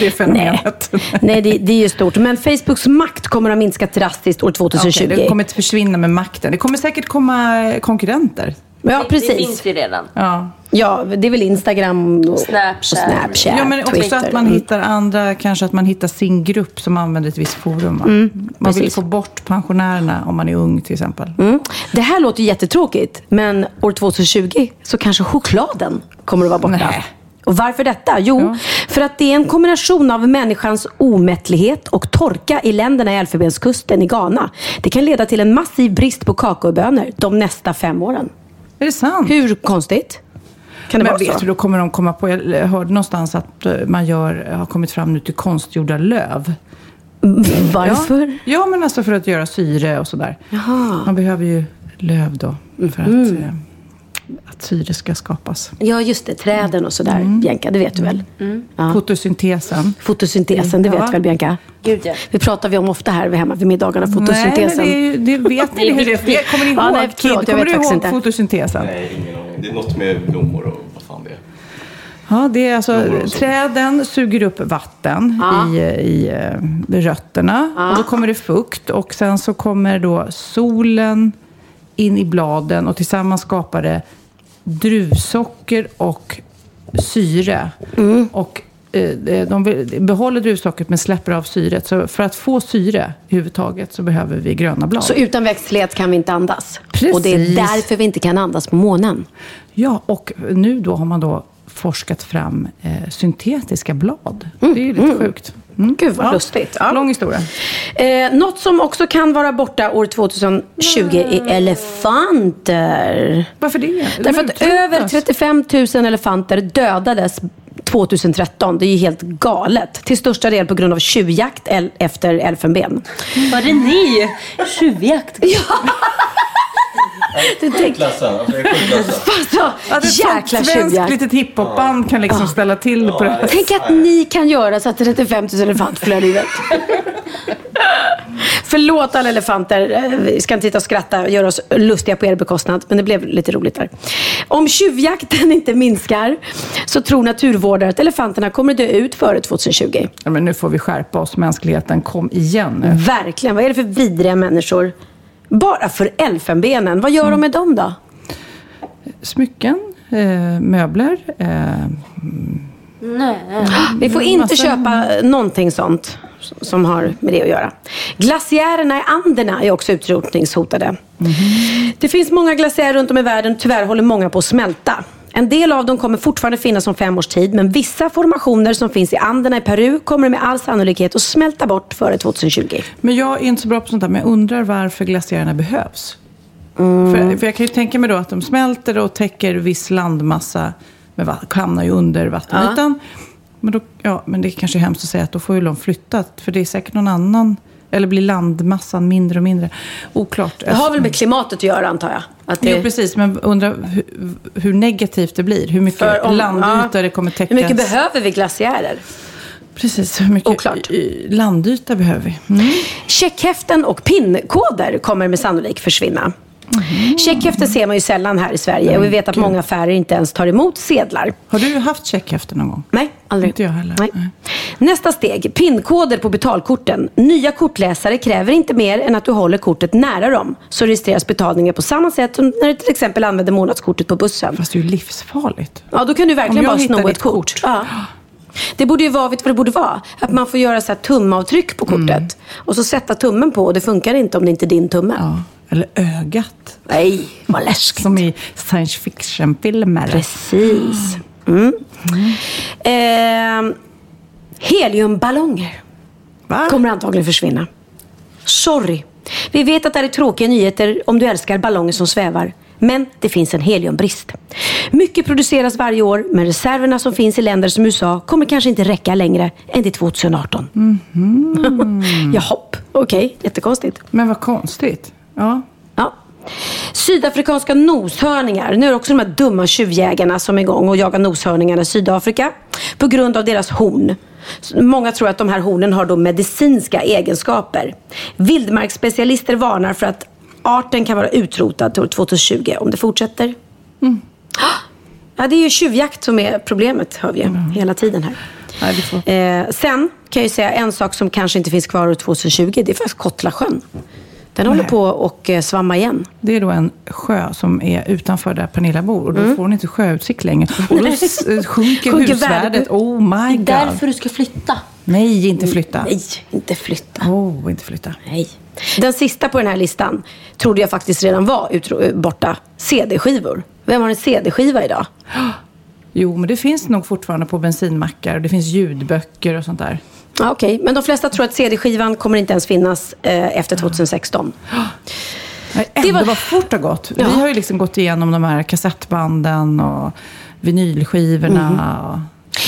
Det fenomenet. Nej, det, det är ju stort. Men Facebooks makt kommer att ha minskat drastiskt år 2020. Okej, det kommer inte försvinna med makten. Det kommer säkert komma konkurrenter. ja, Det precis. finns ju redan. Ja. Ja, det är väl Instagram och Snapchat. och Snapchat Ja, men också Twitter. att man Mm. hittar andra, kanske att man hittar sin grupp som använder ett visst forum. Va? man vill Mm, precis. få bort pensionärerna om man är ung till exempel. Mm. Det här låter jättetråkigt, men år 2020 så kanske chokladen kommer att vara borta. Nej. Och varför detta? Jo, Ja. för att det är en kombination av människans omättlighet och torka i länderna i Elfenbenskusten i Ghana. Det kan leda till en massiv brist på kakaobönor de nästa fem åren. Är det sant? Hur konstigt? Kan det Men vara vet så? du, då kommer de komma på, jag hörde någonstans att eh, man gör, har kommit fram nu till konstgjorda löv. Varför? Ja, ja men alltså för att göra syre och sådär. Jaha. Man behöver ju löv då för att, eh, att syre ska skapas. Ja, just det. Träden och sådär, Bianca. Det vet du väl? Ja. Fotosyntesen. Fotosyntesen, det vet Ja. du väl Bianca? Gud ja. Det pratar vi om ofta här hemma vid middagarna, fotosyntesen. Nej, men det, det vet ni hur det. Kommer ni ihåg? Ja, nej, förlåt, jag kommer vet du ihåg inte. fotosyntesen? Nej, ingen aning. Det är något med blommor och vad fan det är. Ja, det är alltså träden suger upp vatten i, i eh, rötterna och då kommer det fukt och sen så kommer då solen in i bladen och tillsammans skapar det druvsocker och syre. Och eh, de behåller druvsockret men släpper av syret. Så för att få syre överhuvudtaget så behöver vi gröna blad. Så utan växtlighet kan vi inte andas. Precis. Och det är därför vi inte kan andas på månen. Ja, och nu då har man då forskat fram eh, syntetiska blad. Det är ju lite sjukt. Mm. Gud vad lustigt. Ja. Lång historia. Eh, något som också kan vara borta år 2020 är elefanter. Varför det? Därför att över 35 000 elefanter dödades 2013. Det är ju helt galet. Till största del på grund av tjuvjakt el- efter elfenben. Var det ni? Tjuvjakt? Du Alltså, Att ett jäkla svenskt litet hiphopband kan liksom ställa till på det här Tänk att ni kan göra så att 35 000 elefanter förlorar livet. Förlåt alla elefanter. Eh, Vi ska inte sitta och skratta och göra oss lustiga på er bekostnad. Men det blev lite roligt där. Om tjuvjakten inte minskar så tror naturvårdare att elefanterna kommer dö ut före 2020. Ja, men nu får vi skärpa oss, mänskligheten. Kom igen nu. Verkligen. Vad är det för vidriga människor? Bara för elfenbenen. Vad gör de med dem då? Smycken, eh, möbler. Eh, Vi får inte Massa- köpa någonting sånt som har med det att göra. Glaciärerna i Anderna är också utrotningshotade. Det finns många glaciärer runt om i världen. Tyvärr håller många på att smälta. En del av dem kommer fortfarande finnas om fem års tid, men vissa formationer som finns i Anderna i Peru kommer med all sannolikhet att smälta bort före 2020. men jag är inte så bra på sånt där, men jag undrar varför glaciärerna behövs. Mm. För, för jag kan ju tänka mig då att de smälter och täcker viss landmassa, vatten, hamnar ju under vattenytan. Men, då, ja, men det är kanske är hemskt att säga att då får ju de flyttat, för det är säkert någon annan, eller blir landmassan mindre och mindre. Oklart. Det har väl med klimatet att göra antar jag? Att det... Jo, precis. Men undrar hur, hur negativt det blir. Hur mycket För om- landyta ja. det kommer täckas. Hur mycket behöver vi glaciärer? Precis, hur mycket Oklart. landyta behöver vi? Mm. Checkhäften och pinkoder kommer med sannolik försvinna. Checkhäften ser man ju sällan här i Sverige och vi vet att många affärer inte ens tar emot sedlar. Har du haft checkhäften någon gång? Nej, aldrig. Inte jag heller. Nej. Nästa steg, pinkoder på betalkorten. Nya kortläsare kräver inte mer än att du håller kortet nära dem. Så registreras betalningen på samma sätt som när du till exempel använder månadskortet på bussen. Fast det är ju livsfarligt. Ja, då kan du verkligen bara sno ett kort. Ja. Det borde ju vara, vet vad det borde vara? Att man får göra så här tumavtryck på kortet. Mm. Och så sätta tummen på och det funkar inte om det inte är din tumme. Ja. Eller ögat. Nej, vad läskigt. Som i science fiction-filmer. Precis. Mm. Eh, heliumballonger Va? kommer antagligen försvinna. Sorry. Vi vet att det här är tråkiga nyheter om du älskar ballonger som svävar. Men det finns en heliumbrist. Mycket produceras varje år, men reserverna som finns i länder som USA kommer kanske inte räcka längre än till 2018. Jaha, okej. Jättekonstigt. Men vad konstigt. Ja. Ja. Sydafrikanska noshörningar. Nu är det också de här dumma tjuvjägarna som är igång och jagar noshörningarna i Sydafrika på grund av deras horn. Många tror att de här hornen har då medicinska egenskaper. Vildmarksspecialister varnar för att arten kan vara utrotad till år 2020 om det fortsätter. Ja, det är ju tjuvjakt som är problemet, hör vi ju, hela tiden här. Får... Eh, sen kan jag säga en sak som kanske inte finns kvar år 2020. Det är faktiskt Kottlasjön. Den håller på och eh, svamma igen. Det är då en sjö som är utanför där Pernilla bor. Och då får hon inte sjöutsikt längre. Och då eh, sjunker Sjunker husvärdet. värdet. Oh my god. Därför du ska flytta. Nej, inte flytta. Nej, inte flytta. Oh, inte flytta. Nej. Den sista på den här listan trodde jag faktiskt redan var utro- borta. CD-skivor. Vem har en CD-skiva idag? Jo, men det finns nog fortfarande på bensinmackar. Och det finns ljudböcker och sånt där. Okej, men de flesta tror att CD-skivan kommer inte ens finnas eh, efter 2016. Nej, Ändå var- vad fort det har gått. Ja. Vi har ju liksom gått igenom de här kassettbanden och vinylskivorna. Och Mhm.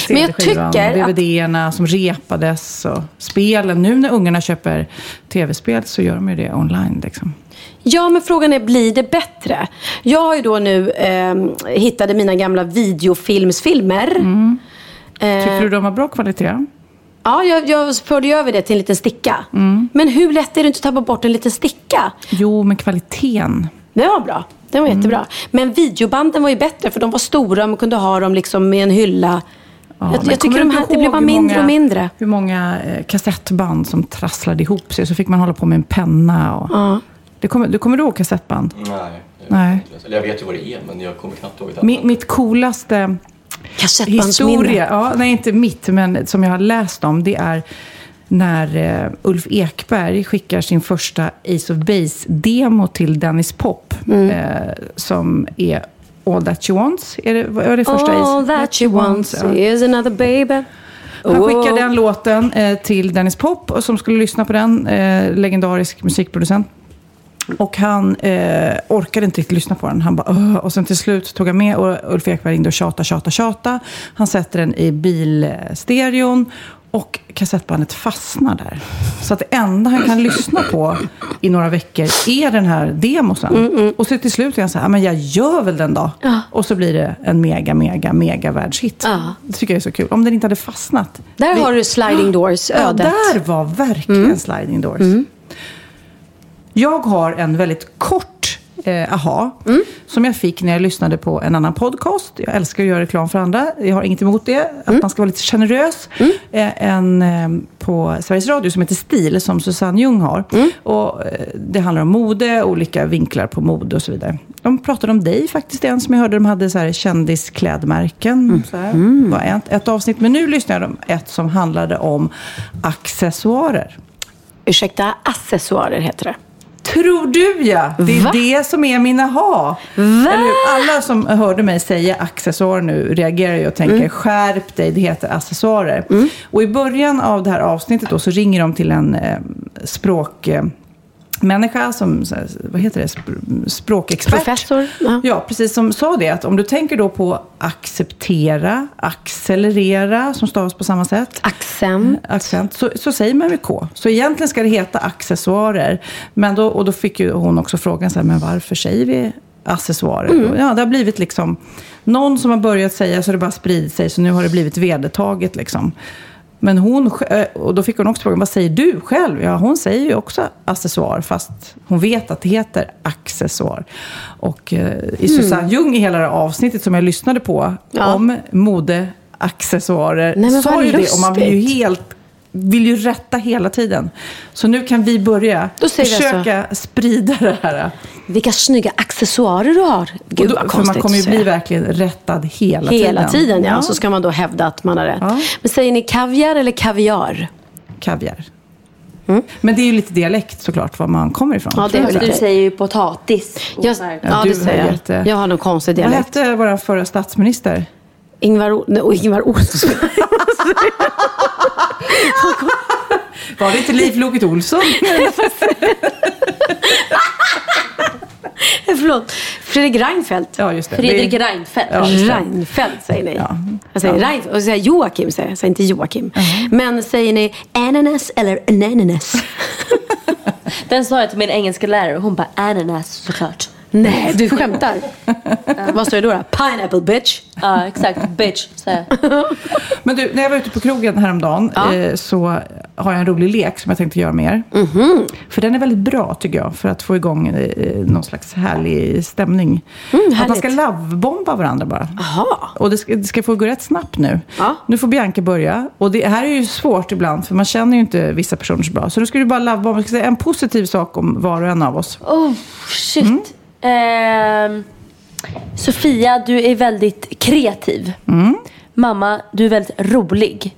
Men jag tycker att- DVD-erna som repades och spelen. Nu när ungarna köper tv-spel så gör de ju det online. Liksom. Ja, men frågan är, blir det bättre? Jag har ju då nu eh, hittade mina gamla videofilmsfilmer. Mm. Eh, Tycker du de har bra kvalitet? Ja, jag, jag förde över det till en liten sticka. Mm. Men hur lätt är det inte att tappa bort en liten sticka? Jo, men kvaliteten. Det var bra. Det var Mm. jättebra. Men videobanden var ju bättre för de var stora. Man kunde ha dem liksom i en hylla. Ja, jag jag tycker de här, det blev ihåg bara mindre många- och mindre. Hur många eh, kassettband som trasslade ihop sig. Så fick man hålla på med en penna. Och... Ja. Det kommer, du kommer du ihåg kassettband? Nej. Nej. Eller jag vet ju vad det är, men jag kommer knappt ihåg det. Mi, mitt coolaste Kassettbandsminne. historia, ja, nej inte mitt, men som jag har läst om, det är när eh, Ulf Ekberg skickar sin första Ace of Base-demo till Dennis Pop, Mm. eh, som är All That You Want. Är det, vad är det första All Ace? that you want Ja. is another baby. Han Oh. skickar den låten eh, till Dennis Pop och som skulle lyssna på den, eh, legendarisk musikproducent. Och han eh, orkade inte riktigt lyssna på den. Han bara, "Åh." och sen till slut tog han med och Ulf Ekberg ringde och tjata, tjata, tjata. Han sätter den i bilstereon Och kassettbandet fastnar där. Så att det enda han kan lyssna på i några veckor är den här demosen. Och så till slut är han så här, "Ja, men jag gör väl den då. Ja. Och så blir det en mega, mega, mega världshit. Ja. Det tycker jag är så kul. Om den inte hade fastnat. Där Det- har du Sliding Doors, Ja. Mm. där var verkligen sliding doors. Jag har en väldigt kort eh, aha, Mm. som jag fick när jag lyssnade på en annan podcast. Jag älskar att göra reklam för andra. Jag har inget emot det. Att Mm. man ska vara lite generös. Eh, en eh, på Sveriges Radio som heter Stil, som Susanne Ljung har. Mm. Och, eh, det handlar om mode, olika vinklar på mode och så vidare. De pratade om dig faktiskt, en som jag hörde. De hade så här kändisklädmärken. Så här. Det var ett, ett avsnitt. Men nu lyssnar jag på ett som handlade om accessoarer. Ursäkta, accessoarer heter det. Tror du ja! Det är Va? det som är min aha. Eller hur? Alla som hörde mig säga accessoarer nu reagerar ju och tänker Mm. skärp dig, det heter accessoarer. Och i början av det här avsnittet då så ringer de till en eh, språk... Eh, människa som, så här, vad heter det, Sp- språkexpert. Professor, ja. Ja, precis som sa det. Att om du tänker då på acceptera, accelerera, som stavas på samma sätt. Accent. accent, så, så säger man med K. Så egentligen ska det heta accessoarer. Men då, och då fick ju hon också frågan, så här, men varför säger vi accessoarer? Mm. Ja, det har blivit liksom någon som har börjat säga så det bara spridit sig, så nu har det blivit vedertaget liksom. Men hon, eh, och då fick hon också frågan, vad säger du själv? Ja, hon säger ju också accessoar, fast hon vet att det heter accessoar. Och eh, i Susanne Ljung, i hela det här avsnittet som jag lyssnade på, Mm. Ja. om mode, accessoarer, Nej, men sa ju det. Och man blir ju helt vill ju rätta hela tiden. Så nu kan vi börja vi försöka sprida det här. Vilka snygga accessoarer du har. Gud då, vad för konstigt man kommer ju bli verkligen rättad hela, tiden. Hela tiden, ja. Så ska man då hävda att man har rätt. Ja. Men säger ni kaviar eller kaviar? Kaviar. Men det är ju lite dialekt såklart, var man kommer ifrån. Ja, det Du säger ju potatis. Jag, ja, du det säger jag. jätte- Jag har någon konstig Vad dialekt. hette vår förra statsminister? Ingvar, O- nej, och Ingvar Olsson. Var det inte Liv Loket Olsson? Förlåt. Fredrik Reinfeldt. ja, just det. Fredrik det Reinfeldt. Ja. Reinfeldt säger ni. Ja. Jag säger Reinfeldt. Och så säger Joakim, säger jag. säger inte Joakim. Men säger ni ananas eller ananas? Den sa jag till min engelska lärare hon bara ananas såklart. Nej, du skämtar. Vad står det då, då? Pineapple bitch. Ja, exakt. Bitch, säger. Men du, när jag var ute på krogen häromdagen Ja. eh, så har jag en rolig lek som jag tänkte göra med er. Mhm. För den är väldigt bra tycker jag, för att få igång eh, någon slags härlig stämning. att man ska lovebomba varandra bara. Jaha. Och det ska, det ska få gå rätt snabbt nu. Ja. Nu får Bianca börja. Och det här är ju svårt ibland, för man känner ju inte vissa personer så bra. Så nu ska du bara lovebomba. Jag ska säga en positiv sak om var och en av oss. Oh, shit. Ehm, Sofia, du är väldigt kreativ. Mamma, du är väldigt rolig.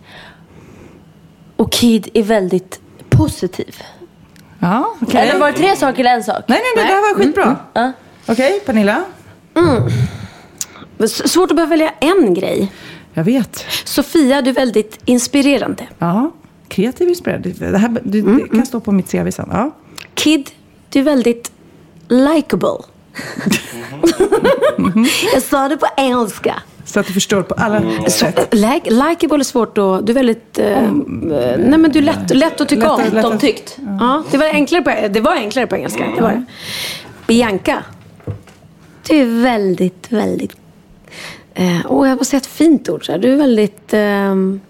Och Kid är väldigt positiv. Ja, okej. Eller var det tre saker eller en sak? Nej, nej, nej, det här var skitbra. Ja. Okej, Pernilla? Men s- Svårt att bara välja en grej. Jag vet. Sofia, du är väldigt inspirerande. Ja, kreativ inspirerande. Det, här, det, det kan stå på mitt CV sen. Ja. Kid, du är väldigt likable. Jag sa det på engelska. Så att du förstår på alla Så, sätt. like, likable är svårt att... Du är väldigt... eh, eh, nej men du är lätt, lätt att tycka Lätt- om. lätt Omtyckt. Ja, det var enklare på, det var enklare på engelska. Det var det. Bianca. Du är väldigt, väldigt... eh, Åh, jag måste säga ett fint ord. Så här. Du är väldigt... ehm,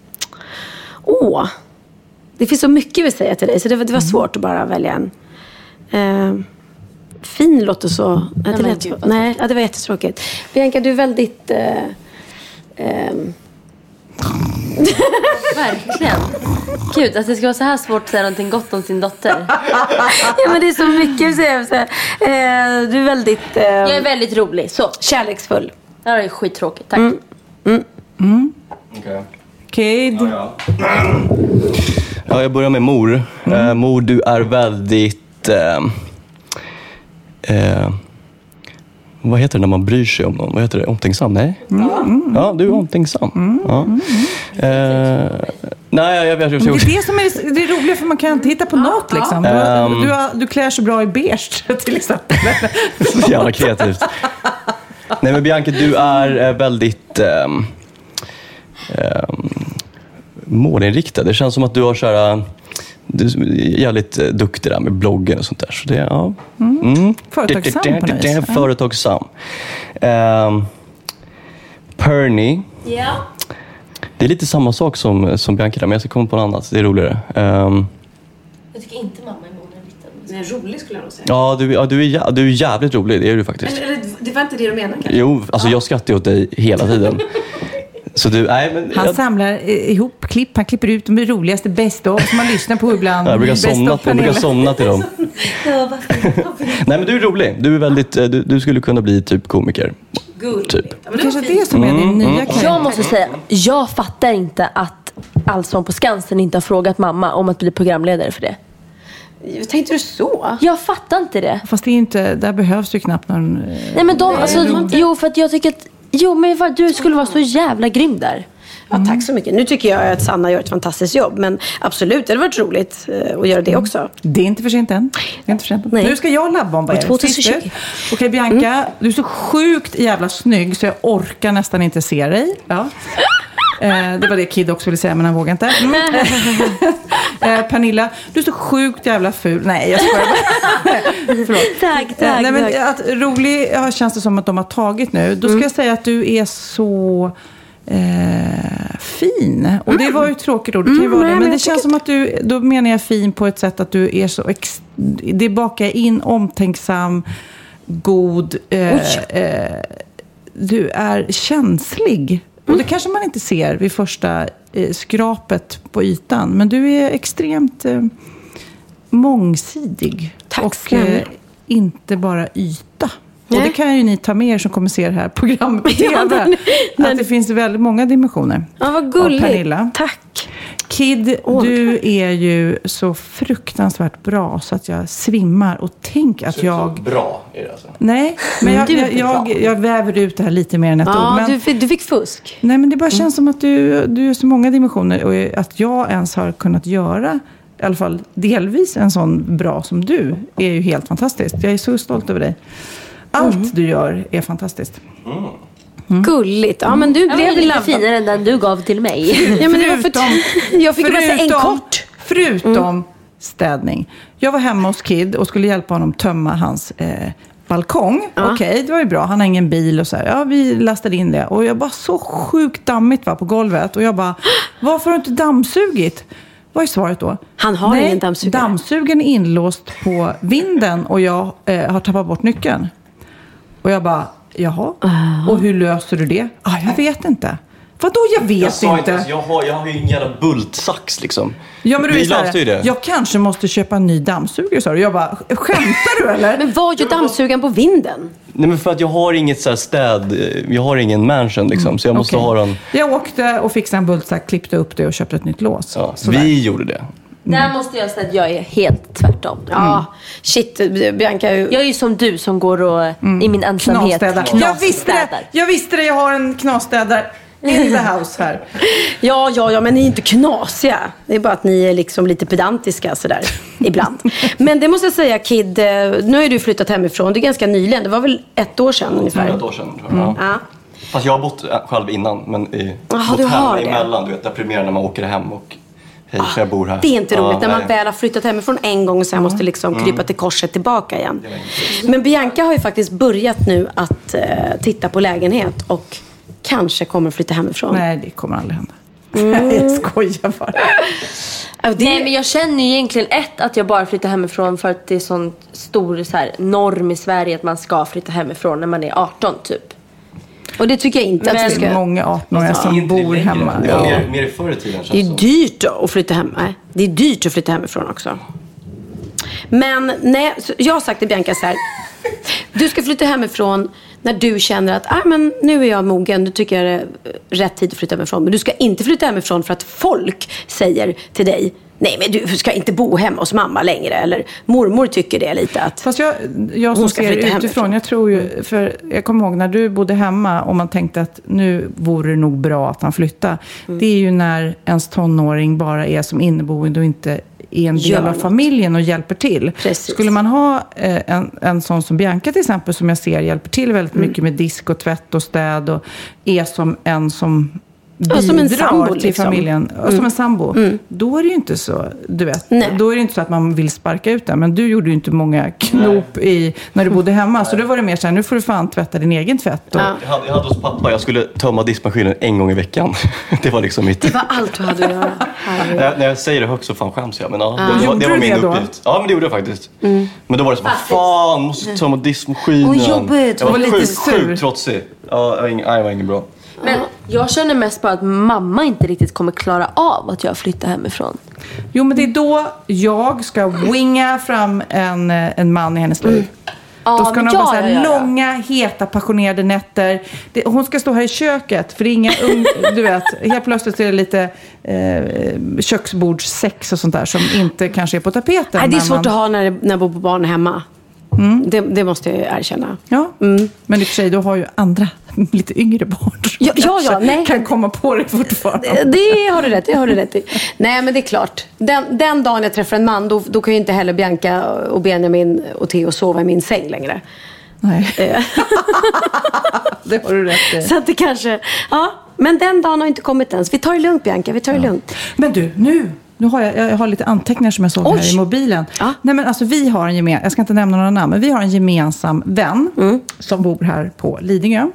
Åh. Det finns så mycket vill säga till dig. Så det var, det var svårt att bara välja en. Ehm, fin låter så... Nej, det, lät så nej ja, det var jättetråkigt. Bianca, du är väldigt... eh, ehm, Verkligen. Gud, att det ska vara så här svårt att säga någonting gott om sin dotter. ja, men det är så mycket jag vill säga. Så, eh, du är väldigt eh, Jag är väldigt rolig. Så. kärleksfull. Det här är skittråkigt. Tack. Kid. Ja, jag börjar med mor. Eh, mor, du är väldigt... Eh, vad heter det när man bryr sig om någon? Vad heter det? Omtänksam? Nej? Ja, du är omtänksam. Ja. Eh, nej, jag, jag, jag, Det är det som är det roliga, för man kan inte hitta på något. Liksom. Du, Ehm. du, har- du klär så bra i beige, till exempel. Så jävla kreativt. Nej men Bianca, du är eh, väldigt... ehm, ehm, målinriktad. Det känns som att du har så här, du är jävligt eh, duktig där med bloggen och sånt där. Så det, ja. Mm. Företagsam på något vis. Det är Ja. Företagsam. Um, Perny. Ja. Det är lite samma sak som, som Bianca där, men jag ska komma på något annat. Det är roligare. Ehm, Jag tycker inte mamma är. Den är rolig skulle jag nog säga. ja, du, ja du, är, jä- du är jävligt rolig, det är du faktiskt. Eller, det var inte det du menade kanske? Jo, alltså jag skrattar ju åt dig hela tiden. Så du, nej men... Han jag, samlar eh, ihop klipp, han klipper ut de roligaste, bästa som man lyssnar på ibland. jag brukar somna, jag brukar somna till dem. Nej men du är rolig. Du är väldigt, eh, du, du skulle kunna bli typ komiker. Typ. Kanske det som är din nya karriär. Jag måste säga, jag fattar inte att Allsång på Skansen inte har frågat mamma om att bli programledare för det. Tänkte du så? Jag fattar inte det. Fast det är inte, där behövs ju knappt någon... eh, Nej men de, alltså, jo för att jag tycker att, jo men du skulle vara så jävla grym där. Ja, tack så mycket. Nu tycker jag att Sanna gör ett fantastiskt jobb. Men absolut, det hade varit roligt eh, att göra det också. Det är inte för sent än. Det är inte för sent. Nej. Nu ska jag labbomba er. 2020. Visst du? Okej Bianca, du är så sjukt jävla snygg så jag orkar nästan inte se dig. Ja. Eh, det var det Kid också ville säga men han vågade inte. Mm. eh, Pernilla, du är så sjukt jävla ful. Nej, jag skojar bara. Förlåt. Tack, tack, nej, men att rolig känns det som att de har tagit nu. Då ska jag säga att du är så eh, fin. Och det var ju ett tråkigt ord, det kan ju Mm, vara det. Men men det känns som att du, då menar jag fin på ett sätt att du är så, ex, det bakar in omtänksam, god, eh, eh, du är känslig. Och det kanske man inte ser vid första eh, skrapet på ytan. Men du är extremt eh, mångsidig. Tack och eh, inte bara yta. Och Nej. det kan ju ni ta med er som kommer se det här programmet på Ja, TV. men- men- Att det finns väldigt många dimensioner. Ja, vad gulligt. Pernilla. Tack. Kid, du är ju så fruktansvärt bra så att jag svimmar. Och tänk att jag... Bra är det alltså. Nej, men jag, jag, jag, bra. jag väver ut det här lite mer än ett ord. Ja, Men, du, fick- du fick fusk. Nej, men det bara känns som att du, du är så många dimensioner. Och att jag ens har kunnat göra, i alla fall delvis, en sån bra som du, är ju helt fantastiskt. Jag är så stolt över dig. Allt du gör är fantastiskt. Gulligt. Ja, men du blev lite finare än den du gav till mig. Ja, men det var för Förutom- jag fick bara säga en förutom- kort. Förutom städning. Jag var hemma hos Kid och skulle hjälpa honom tömma hans eh, balkong. Ja. Okej, det var ju bra. Han har ingen bil och så här. Ja, vi lastade in det. Och jag bara så sjukt dammigt va, på golvet. Och jag bara, varför har du inte dammsugit? Vad är svaret då? Han har Nej, ingen dammsugare. dammsugaren är inlåst på vinden och jag eh, har tappat bort nyckeln. Och jag bara, jaha. Ah. Och hur löser du det? Ah, jag vet inte. Vadå, jag vet Jag sa inte. inte, jag har, jag har ju ingen jävla bultsax liksom. Ja, men du Vi löste ju det. Jag kanske måste köpa en ny dammsugare, sa du. Jag bara, skämtar du eller? Men vad gör dammsugaren på vinden? Nej men för att jag har inget så här städ, eh, jag har ingen mansion liksom. Så jag måste Okej. ha den. Jag åkte och fixade en bultsack, klippte upp det och köpte ett nytt lås. Ja, vi gjorde det. Där måste jag säga att jag är helt tvärtom. Ja, shit. Bianca. Jag är ju som du som går och i min ensamhet Knasstädare. Jag visste det! knasstädar. Jag visste det! Jag har en knasstädare in the house här. Ja, ja, ja, men ni är inte knasiga. Det är bara att ni är liksom lite pedantiska sådär ibland. Men det måste jag säga, Kid, eh, nu har ju du flyttat hemifrån. Det är ganska nyligen. Det var väl ett år sedan ungefär? Ett år sedan tror jag. Ja. Ja. Fast jag har bott eh, själv innan. Men i, Jaha, bott du har hem det. emellan. Du vet, deprimerande när man åker hem och hej, för jag bor här. Det är inte roligt när man. Mm. väl har flyttat hemifrån en gång och sen måste liksom krypa till korset tillbaka igen. Men Bianca har ju faktiskt börjat nu att eh, titta på lägenhet och kanske kommer flytta hemifrån. Nej, det kommer aldrig hända. Mm. Jag skojar bara. Ja, det- Nej men jag känner ju egentligen ett att jag bara flyttar hemifrån för att det är sån stor så här, norm i Sverige att man ska flytta hemifrån när man är 18 typ. Och det tycker jag inte att Det vi är ska... många 18-åringar Det är som inte det bor hemma. Det var Ja. mer, mer förr i tiden Det är dyrt att flytta hem. Det är dyrt att flytta hemifrån också. Men nej, jag har sagt till Bianca så här. Du ska flytta hemifrån när du känner att ah, men nu är jag mogen, nu tycker jag det är rätt tid att flytta hemifrån. Men du ska inte flytta hemifrån för att folk säger till dig Nej men du ska inte bo hemma hos mamma längre. Eller mormor tycker det lite att Fast jag, jag som Hon ska ser utifrån, hemifrån. jag tror ju, för jag kommer ihåg när du bodde hemma och man tänkte att nu vore det nog bra att han flyttade. Mm. Det är ju när ens tonåring bara är som inneboende och inte är en del av familjen och hjälper till. Precis. Skulle man ha eh, en, en sån som Bianca till exempel, som jag ser hjälper till väldigt Mm. mycket med disk och tvätt och städ och är som en som Ja, som en bidrar sambo, till liksom. familjen, ja, som en sambo, då är det ju inte så, du vet, Nej. då är det inte så att man vill sparka ut den. Men du gjorde ju inte många knop i, när du bodde hemma. Så då var det mer så här, nu får du fan tvätta din egen tvätt. Och, Ja. Jag hade, jag hade hos pappa, jag skulle tömma diskmaskinen en gång i veckan. Det var liksom mitt... Det var allt du hade att göra. Jag, när jag säger det högt så fan skäms jag. Men ja, det, det, var, det var min det då? uppgift. Ja, men det gjorde jag faktiskt. Men då var det så, vad fan, måste tömma diskmaskinen. Åh, jobbigt. Jag var Och lite sjukt, sur. sjukt trotsig. Ja, var nej, jag var ingen bra. Men jag känner mest bara att mamma inte riktigt kommer klara av att jag flyttar hemifrån. Jo, men det är då jag ska winga fram en, eh, en man i hennes liv. Ja, Då ska hon men ha bara ja, så här ja, ja. långa, heta, passionerade nätter. Det, hon ska stå här i köket, för det är inga ung, du vet, helt plötsligt är det lite eh, köksbordssex och sånt där som inte kanske är på tapeten. Nej, det är när svårt man, att ha när, när jag bor på barn hemma. Det, det måste jag erkänna. Ja, men i och för sig, då har ju andra lite yngre barn som Ja, ja, ja, nej. kan komma på det fortfarande. Det har du rätt det har du rätt i. Nej, men det är klart. Den, den dagen jag träffar en man, då, då kan ju inte heller Bianca och Benjamin och Theo sova i min säng längre. Nej, Eh, det har du rätt i. Så att det kanske... Ja, men den dagen har inte kommit ens. Vi tar det lugnt, Bianca. Vi tar det lugnt. Men du, nu, nu har jag, jag har lite anteckningar som jag såg här Oj. i mobilen. Ja. Nej, men alltså, vi har en gemensam, jag ska inte nämna några namn, men vi har en gemensam vän Mm. som bor här på Lidingö.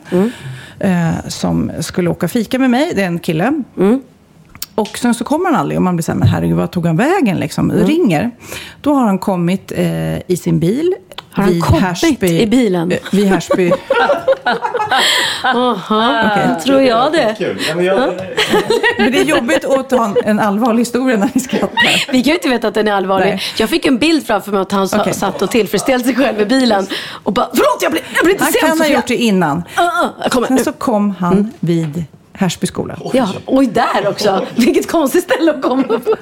Eh, som skulle åka fika med mig. Det är en kille. Mm. Och sen så kommer han aldrig och man blir så här, men herregud, vad tog han vägen liksom? Mm. Ringer. Då har han kommit eh, i sin bil. Har han kommit Härsby- i bilen? eh, Vid Härsby. Aha, tror jag det. Kul. Ja, men jag, Men det är jobbigt att ta en, allvarlig historia när ni skrattar. Vi kan ju inte veta att den är allvarlig. Nej. Jag fick en bild framför mig att han Okej. satt och tillfredsställde sig själv i bilen. Och bara, förlåt jag blir, jag blir inte Han kan ha Sofia." gjort det innan. Jag kommer. Sen så kom han vid Härsby skola. Ja, oj där också. Vilket konstigt ställe att komma på.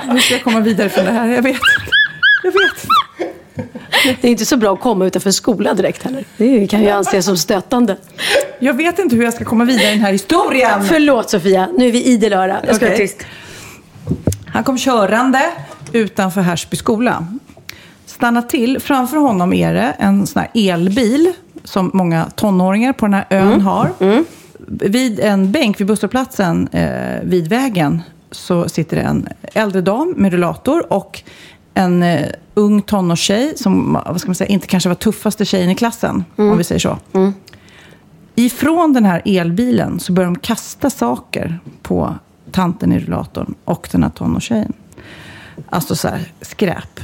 Hur ska jag komma vidare från det här? Jag vet. Jag vet. Det är inte så bra att komma utanför skolan direkt heller. Det kan ju anses som stötande. Jag vet inte hur jag ska komma vidare i den här historien. Förlåt Sofia, nu är vi idel öra. Jag ska Okej. vara tyst. Han kom körande utanför Härsby skola. Stannar till. Framför honom är det en sån här elbil som många tonåringar på den här ön har. Vid en bänk vid busshållplatsen eh, vid vägen så sitter det en äldre dam med rullator och en eh, ung tonårstjej som vad ska man säga, inte kanske var tuffaste tjejen i klassen, om vi säger så. Ifrån den här elbilen så börjar de kasta saker på tanten i rullatorn och den här tonårstjejen. Alltså så här, skräp.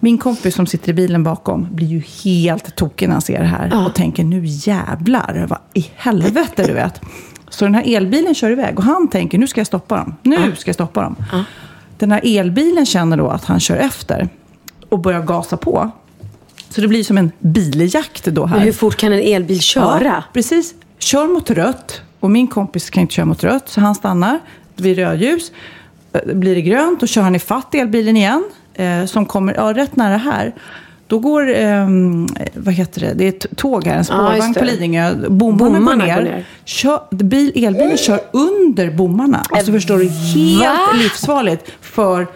Min kompis som sitter i bilen bakom blir ju helt tokig när han ser det här. Och tänker, nu jävlar, vad i helvete du vet. Så den här elbilen kör iväg och han tänker, nu ska jag stoppa dem. Nu ska jag stoppa dem. Den här elbilen känner då att han kör efter och börjar gasa på. Så det blir som en biljakt då här. Men hur fort kan en elbil köra? Ja, precis. Kör mot rött. Och min kompis kan inte köra mot rött, så han stannar vid rödljus. Eh, Blir det grönt, då kör han ifatt elbilen igen. Eh, som kommer ja, rätt nära här. Då går, ehm, vad heter det, det är ett tåg här, en spårvagn det. på Lidingö. Bommarna, Bommarna går går ner. ner. Kör, bil, elbilen kör under bommarna. Alltså förstår du, helt Va? livsfarligt. För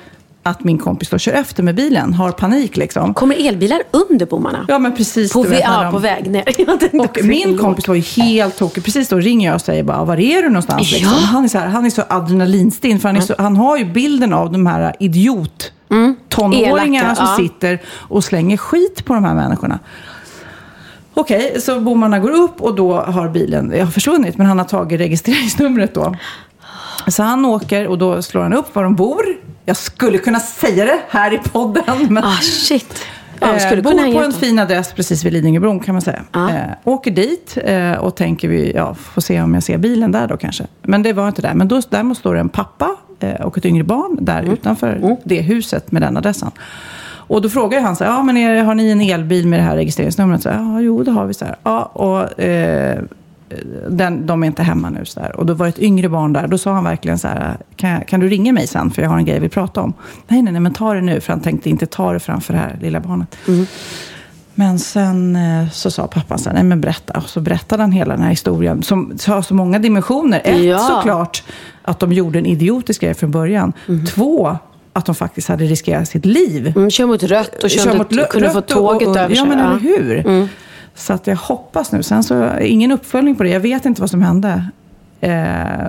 att min kompis då kör efter med bilen, har panik liksom. Kommer elbilar under bommarna? Ja, men precis. På, vet, ja, de- på väg ner. Och min kompis var ju helt tokig. Precis då ringer jag och säger bara, var är du någonstans? Ja. Liksom. Han, är så här, han är så adrenalinstinn, för han, är så, han har ju bilden av de här idiot tonåringarna Elaka, som ja. sitter och slänger skit på de här människorna. Okej, så bommarna går upp och då har bilen jag har försvunnit, men han har tagit registreringsnumret då. Så han åker och då slår han upp var de bor. Jag skulle kunna säga det här i podden, men Ah, shit. Ja, Eh, bor på en fin adress precis vid Lidingöbron kan man säga. Ja. Eh, åker dit eh, och tänker vi, ja, får se om jag ser bilen där då kanske. Men det var inte där. Men då, däremot står det en pappa och ett yngre barn där Mm. utanför det huset med den adressen. Och då frågar han så här, ja men är, har ni en elbil med det här registreringsnumret? Så, här, ja, jo det har vi. Så här. Ja, och, eh, den, de är inte hemma nu. Så där. Och då var det ett yngre barn där. Då sa han verkligen så här, kan, kan du ringa mig sen? För jag har en grej jag vill prata om. Nej, nej, nej, men ta det nu. För han tänkte inte ta det framför det här lilla barnet. Men sen eh, så sa pappan så här, nej men berätta. Och så berättade han hela den här historien. Som har så många dimensioner. Ett, Ja. såklart att de gjorde en idiotisk grej från början. Två, att de faktiskt hade riskerat sitt liv. Mm, kör mot rött och kör, Kör mot lö- kunde få rött och- tåget och, över Ja, sig. men Ja. eller hur? Så att jag hoppas nu. Sen så, ingen uppföljning på det. Jag vet inte vad som hände. Eh,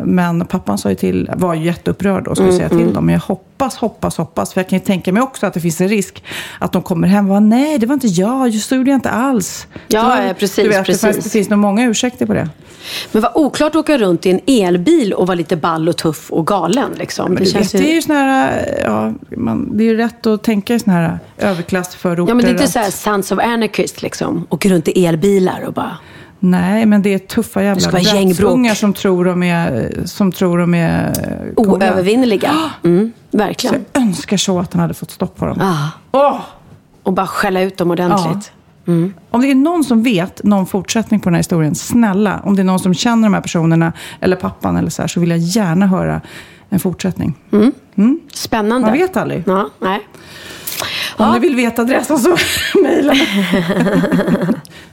men pappan sa ju till, var ju jätteupprörd och skulle Mm, säga till dem. Men jag hoppas, hoppas, hoppas. För jag kan ju tänka mig också att det finns en risk att de kommer hem och bara, nej, det var inte jag. Just så gjorde jag inte alls. Ja, Det ja, precis, du vet, Det, precis. fanns, det finns nog många ursäkter på det. Men vad oklart att åka runt i en elbil och vara lite ball och tuff och galen. Liksom. Men Det känns vet, ju... det är ju här, ja, man, det är ju rätt att tänka i såna här överklassförorter. Ja, men det är inte att- så här Sons of Anarchist liksom. Åker runt i elbilar och bara... Nej, men det är tuffa jävla brattungar som tror de är, som tror de är eh, coola. Oövervinneliga. Mm, Så verkligen. jag önskar så att han hade fått stopp på dem. Ja. Åh! Och bara skälla ut dem ordentligt. Om det är någon som vet någon fortsättning på den här historien, snälla, om det är någon som känner de här personerna, eller pappan eller så här, så vill jag gärna höra en fortsättning. Spännande. Man vet aldrig. Ja, nej. Om ni vill veta adressen så mejla.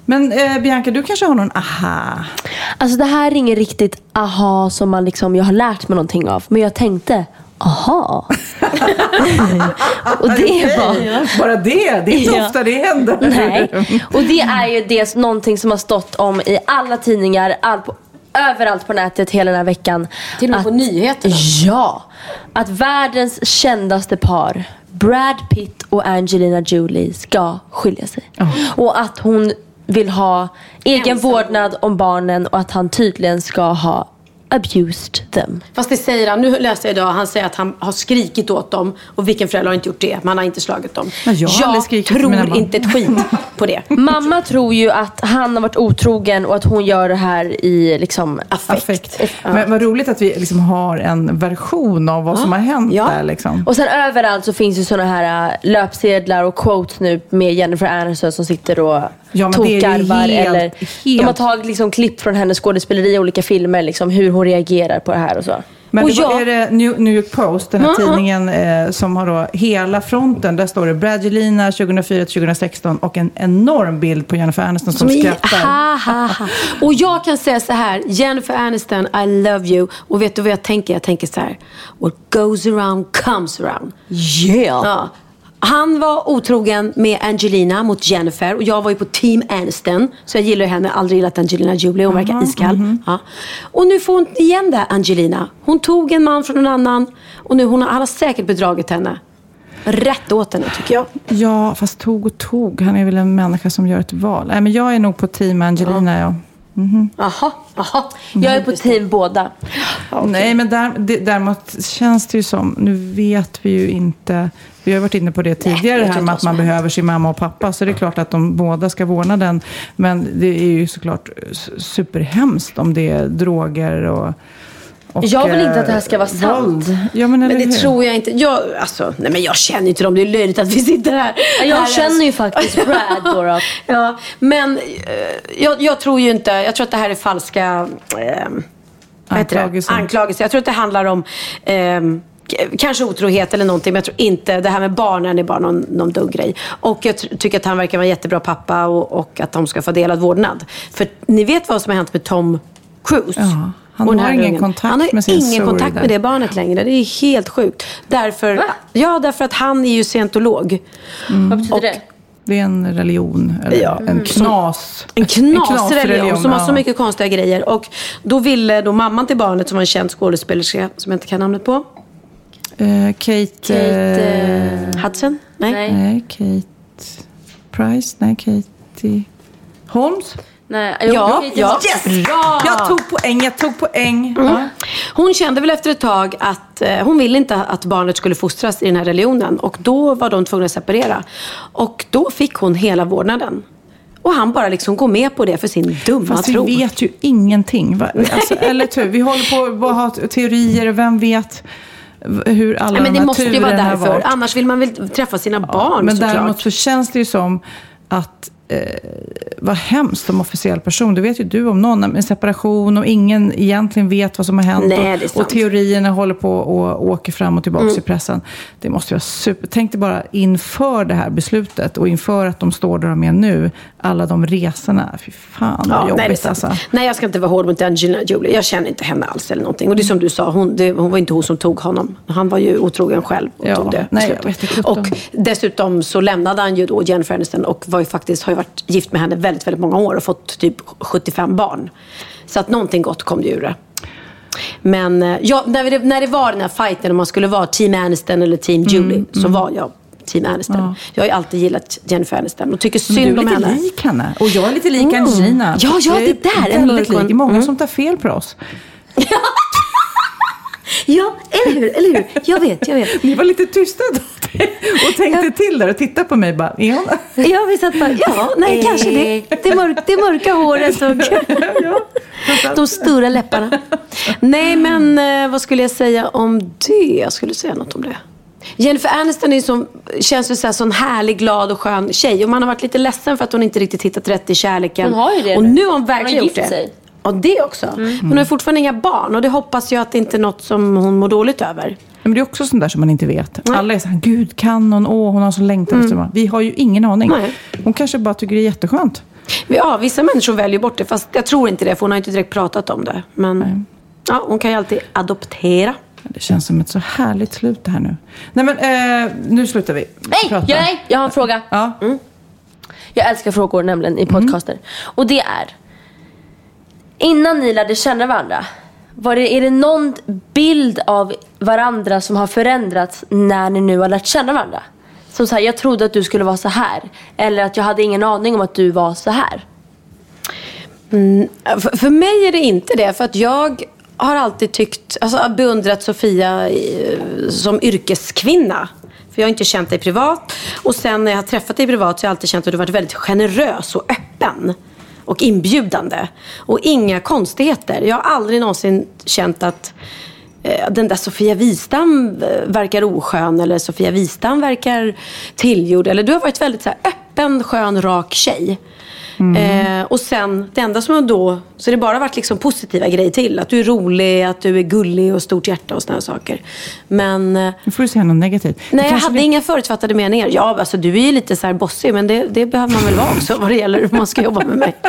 Men eh, Bianca, du kanske har någon aha? Alltså det här är ingen riktigt aha som man liksom, jag har lärt mig någonting av. Men jag tänkte, aha. och det var... Bara det, det är inte Ja. ofta det händer. Nej. Och det är ju det, någonting som har stått om i alla tidningar, all på, överallt på nätet hela den här veckan. Till och med på nyheterna. Ja. Att världens kändaste par, Brad Pitt och Angelina Jolie, ska skilja sig. Och att hon vill ha egen Ensam. vårdnad om barnen och att han tydligen ska ha abused them. Fast det säger han. Nu läste jag idag. Han säger att han har skrikit åt dem. Och vilken förälder har inte gjort det? Man har inte slagit dem. Men jag har skrikit mina tror inte ett skit på det. Mamma tror ju att han har varit otrogen och att hon gör det här i liksom Affekt. Affekt. Men vad roligt att vi liksom har en version av vad som har hänt Ja. där. Liksom. Och sen överallt så finns ju såna här äh, löpsedlar och quotes nu med Jennifer Aniston som sitter och Ja, tokarvar. eller, helt- De har tagit liksom klipp från hennes skådespeleri i olika filmer, liksom, hur hon reagerar på det här och så. Men och det var, jag, är det New, New York Post, den här Ja, ja. tidningen eh, som har då hela fronten. Där står det Bradgelina 2004-2016 och en enorm bild på Jennifer Aniston som, Som skrattar. ha, ha, ha. Och jag kan säga så här. Jennifer Aniston, I love you. Och vet du vad jag tänker? Jag tänker så här. What goes around comes around. yeah. Ja. Han var otrogen med Angelina mot Jennifer och jag var ju på team Aniston. Så jag gillar ju henne, aldrig gillat Angelina Jolie, hon verkar iskall. mhm. Ja. Och nu får hon igen det, Angelina. Hon tog en man från en annan och nu hon har, han har säkert bedragit henne. Rätt åt henne tycker jag. Ja, fast tog och tog. Han är väl en människa som gör ett val. Nej, men jag är nog på team Angelina, ja. Jaha, jaha. Jag är på team båda. Nej, men där, det, däremot känns det ju som, nu vet vi ju inte, vi har varit inne på det tidigare, det här med att man händer. behöver sin mamma och pappa, så det är klart att de båda ska vårda den. Men det är ju såklart s- superhemskt om det är droger och, och Jag vill inte att det här eh, ska vara sant. Ja, men, Men det hur? tror jag inte. Jag, alltså, nej men jag känner inte dem. Det är löjligt att vi sitter här. Jag här känner ju faktiskt Brad då. då. Ja, men eh, jag, jag tror ju inte, jag tror att det här är falska eh? Anklagelser. anklagelser. Jag tror att det handlar om eh, Kanske otrohet eller någonting, men jag tror inte, det här med barnen är bara någon, någon dum grej. Och jag tycker att han verkar vara en jättebra pappa och, och att de ska få delad vårdnad. För ni vet vad som har hänt med Tom Cruise? Ja, han Och har ingen ungen. kontakt Han har med sin ingen kontakt med det barnet längre. Det är helt sjukt. Därför, ja, därför att han är ju scientolog. Vad betyder det? Det är en religion, eller Ja. en knas. En knasreligion, som har så mycket konstiga grejer. Och då ville då mamman till barnet som var en känd skådespelerska som jag inte kan namnet på. Eh, Kate... Kate, eh, Hudson? Nej. Nej. Nej, Kate Price? Nej, Katie Holmes? Nej. Ja, Kate- ja. Bra! Jag tog poäng, jag tog poäng. Mm. Ja. Hon kände väl efter ett tag att eh, hon ville inte att barnet skulle fostras i den här religionen. Och då var de tvungna att separera. Och då fick hon hela vårdnaden. Och han bara liksom går med på det för sin dumma Fast vi tro. vet ju ingenting. Alltså, eller hur? Vi håller på att ha teorier och vem vet hur alla Nej, men de det måste ju vara därför. Annars vill man väl träffa sina barn Men såklart. däremot så känns det ju som att eh, vad hemskt som officiell person. Det vet ju du om någon. En separation och ingen egentligen vet vad som har hänt. Nej, och. Mm. och teorierna håller på och åker fram och tillbaka i pressen. Det måste vara super... Tänk dig bara inför det här beslutet och inför att de står där de är nu. Alla de resorna. Fy fan vad Ja, nej, jobbigt sant. alltså. nej, jag ska inte vara hård mot Angelina Jolie. Jag känner inte henne alls eller någonting. Och det är som du sa, hon, det, hon var inte hon som tog honom. Han var ju otrogen själv och Ja, tog det nej, jag vet inte. Och dessutom så lämnade han ju då Jennifer Aniston och var ju faktiskt, har ju varit gift med henne väldigt, väldigt många år och fått typ 75 barn. Så att någonting gott kom det ur det. Men eh, ja, när, det, när det var den här fighten om man skulle vara team Aniston eller team Julie så var jag team Aniston. Ja. Jag har ju alltid gillat Jennifer Aniston och tycker synd du om är lite henne. lik henne. Och jag är lite lik Mm. Angelina. Ja, ja, Jag är det där, en Väldigt mörk lik. Det är många Mm. som tar fel på oss. Ja, eller hur? Eller hur? Jag vet, jag vet. Ni var lite tysta då och tänkte till där och tittade på mig bara, är hon? Ja, vi satt bara, ja, nej, kanske det. Det, mörk, det mörka håret och de stora läpparna. Nej, men eh, vad skulle jag säga om det? Jag skulle säga något om det. Jennifer Aniston är som, känns ju så här, sån härlig, glad och skön tjej. Och man har varit lite ledsen för att hon inte riktigt hittat rätt i kärleken. Hon har ju det Och nu. har hon Hon har verkligen gjort det. sig. Ja, det också. Hon har fortfarande inga barn. Och det hoppas jag att det inte är något som hon mår dåligt över. Men det är också sånt där som man inte vet. Alla är så här, gud kan hon? Åh, hon har så längtan efter barn. Vi har ju ingen aning. Nej. Hon kanske bara tycker det är jätteskönt. Ja, vissa människor väljer bort det. Fast jag tror inte det, för hon har inte direkt pratat om det. Men ja, hon kan ju alltid adoptera. Det känns som ett så härligt slut det här nu. Nej men, eh, nu slutar vi Nej, prata. jag, nej, jag har en fråga. Ja. Jag älskar frågor nämligen i podcaster. Och det är. Innan ni lärde känna varandra. Var det, är det någon bild av varandra som har förändrats när ni nu har lärt känna varandra? Som så här, jag trodde att du skulle vara så här. Eller att jag hade ingen aning om att du var så här. Mm, för, för mig är det inte det. För att jag har alltid tyckt, alltså beundrat Sofia eh, som yrkeskvinna. För jag har inte känt dig privat. Och sen när jag har träffat dig privat så har jag alltid känt att du varit väldigt generös och öppen. Och inbjudande. Och inga konstigheter. Jag har aldrig någonsin känt att eh, den där Sofia Wistam eh, verkar oskön. Eller Sofia Wistam verkar tillgjord. Eller du har varit väldigt så här, öppen, skön, rak tjej. Eh, och sen, det enda som då, så det bara varit liksom positiva grejer till. Att du är rolig, att du är gullig och stort hjärta och sådana saker. Men eh, Nu får du säga något negativt. Det nej, jag hade vi- inga förutfattade meningar. Ja, alltså du är ju lite så här bossig, men det, det behöver man väl vara också vad det gäller hur man ska jobba med mig.